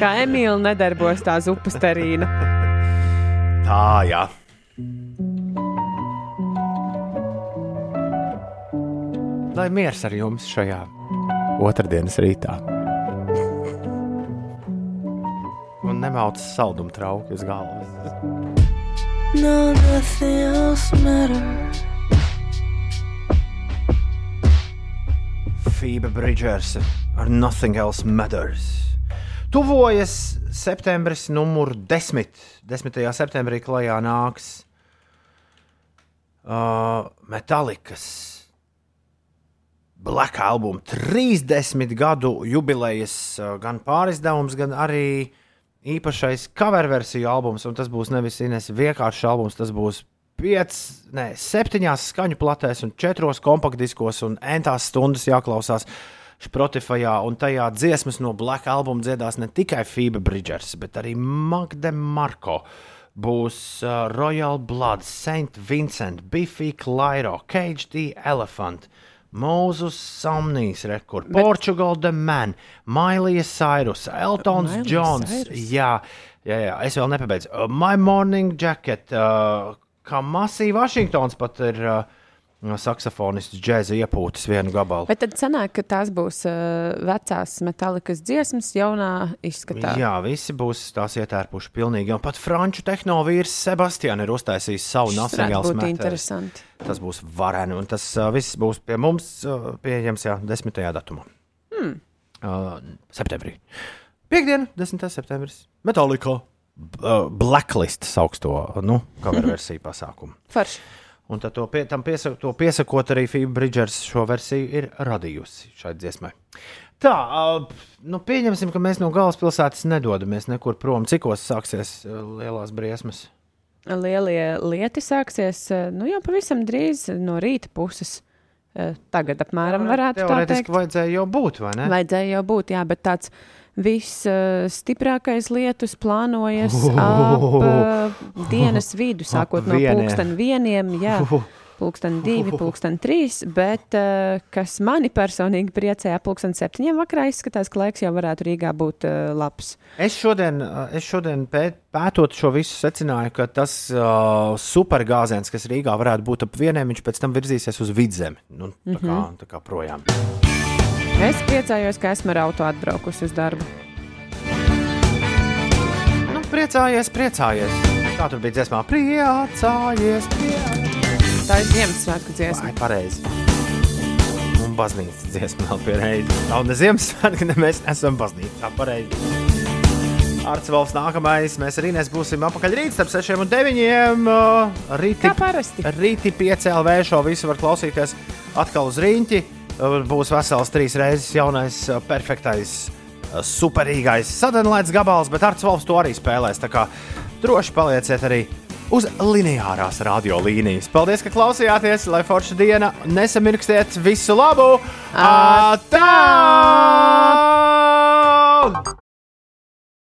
kā Emīļa nedarbos tā zupas terīna. Tā, jā. Lai miers ar jums šajā otrdienas rītā. Un nemauc saldumu trauku uz galvas. No, nothing else matters. Phoebe Bridgers ar Nothing Else Matters. Tuvojas septembris, numur 10. 10. septembrī klajā nāks uh, Metallikas Black Album 30 gadu jubilejas uh, gan pārizdevums, gan arī īpašais cover versiju albums. Un tas būs nevis Ines vienkāršs albums, tas būs piecas, ne, septiņās skaņu platēs un četros kompaktdiskos un entās stundas jāklausās. Spotify un tajā dziesmas no Black Album dziedās ne tikai Phoebe Bridgers, bet arī Magde Marko. Būs uh, Royal Blood, St. Vincent, Biffy Clyro, Cage the Elephant, Mūzus Somnijas rekords, Bet- Portugal The Man, Mailija Cyrus, Eltons Miley Jones. Cyrus? Jā, jā, jā, es vēl nepabeidzu. Uh, My Morning Jacket, uh, kā Masija Vašingtons pat ir uh, saksofonists, džēza iepūtis vienu gabalu. Bet tad sanāk, ka tās būs uh, vecās metālikas dziesmas, jaunā izskatā. Jā, visi būs tās ietērpuši pilnīgi. Un pat franču tehnovīrs Sebastians ir uztaisījis savu smēķi. interesanti. Tas būs vareni, un tas uh, viss būs pie mums uh, pieejams jā, 10. datumā. Hmm. Uh, septembrī. Piektdiena, 10. septembris. Metālika. Blacklist sauc to, nu, cover versiju pasākumu. Forši. Un tad to, pie, tam piesa, to piesakot arī Phoebe Bridgers šo versiju ir radījusi šai dziesmai. Tā, nu, pieņemsim, ka mēs no galvaspilsētas nedodamies nekur prom. Cikos sāksies lielās briesmas? Lielie lieti sāksies nu, jau pavisam drīz no rīta puses. Tagad apmēram varētu tā Teorētiski vajadzēja jau būt, vai ne? Vajadzēja jau būt, jā, bet tāds visstiprākais lietus plānojas ap uh, dienas vidu, sākot no pulksten vieniem, jā, pulksten divi, pulksten trīs, bet uh, kas mani personīgi priecē, ap pulksten septiņiem vakarā izskatās, ka laiks jau varētu Rīgā būt uh, labs. Es šodien, es šodien pēt, pētot šo visu, secināju, ka tas uh, supergāziens, kas Rīgā varētu būt ap vieniem, viņš pēc tam virzīsies uz vidzemi. Nu, tā, kā, Mhm. tā kā projām. Es priecājos, ka esmu ar auto atbraukusi uz darbu. Nu, priecājies, priecājies. Kā tur bija dziesmā? Priecājies, priecājies. Tā ir Ziemassvētku dziesma. Vai pareizi? Un baznīcas dziesma vēl pie reizes. Nav ne Ziemassvētku, ne mēs esam baznīcā. Pareizi. Arts Valsts nākamais. Mēs arī būsim apakaļ rīt starp 6 un 9. uh, Rīti, Kā parasti. rīti 5 LV šo visu var klausīties atkal uz rīņķi. Būs vesels trīs reizes jaunais, perfektais, superīgais sadalīts gabals, bet Arts Valsts to arī spēlēs. Tā kā droši palieciet arī uz lineārās radiolīnijas. Paldies, ka klausījāties! Lai forša diena, nesamirkstiet visu labu! Atā!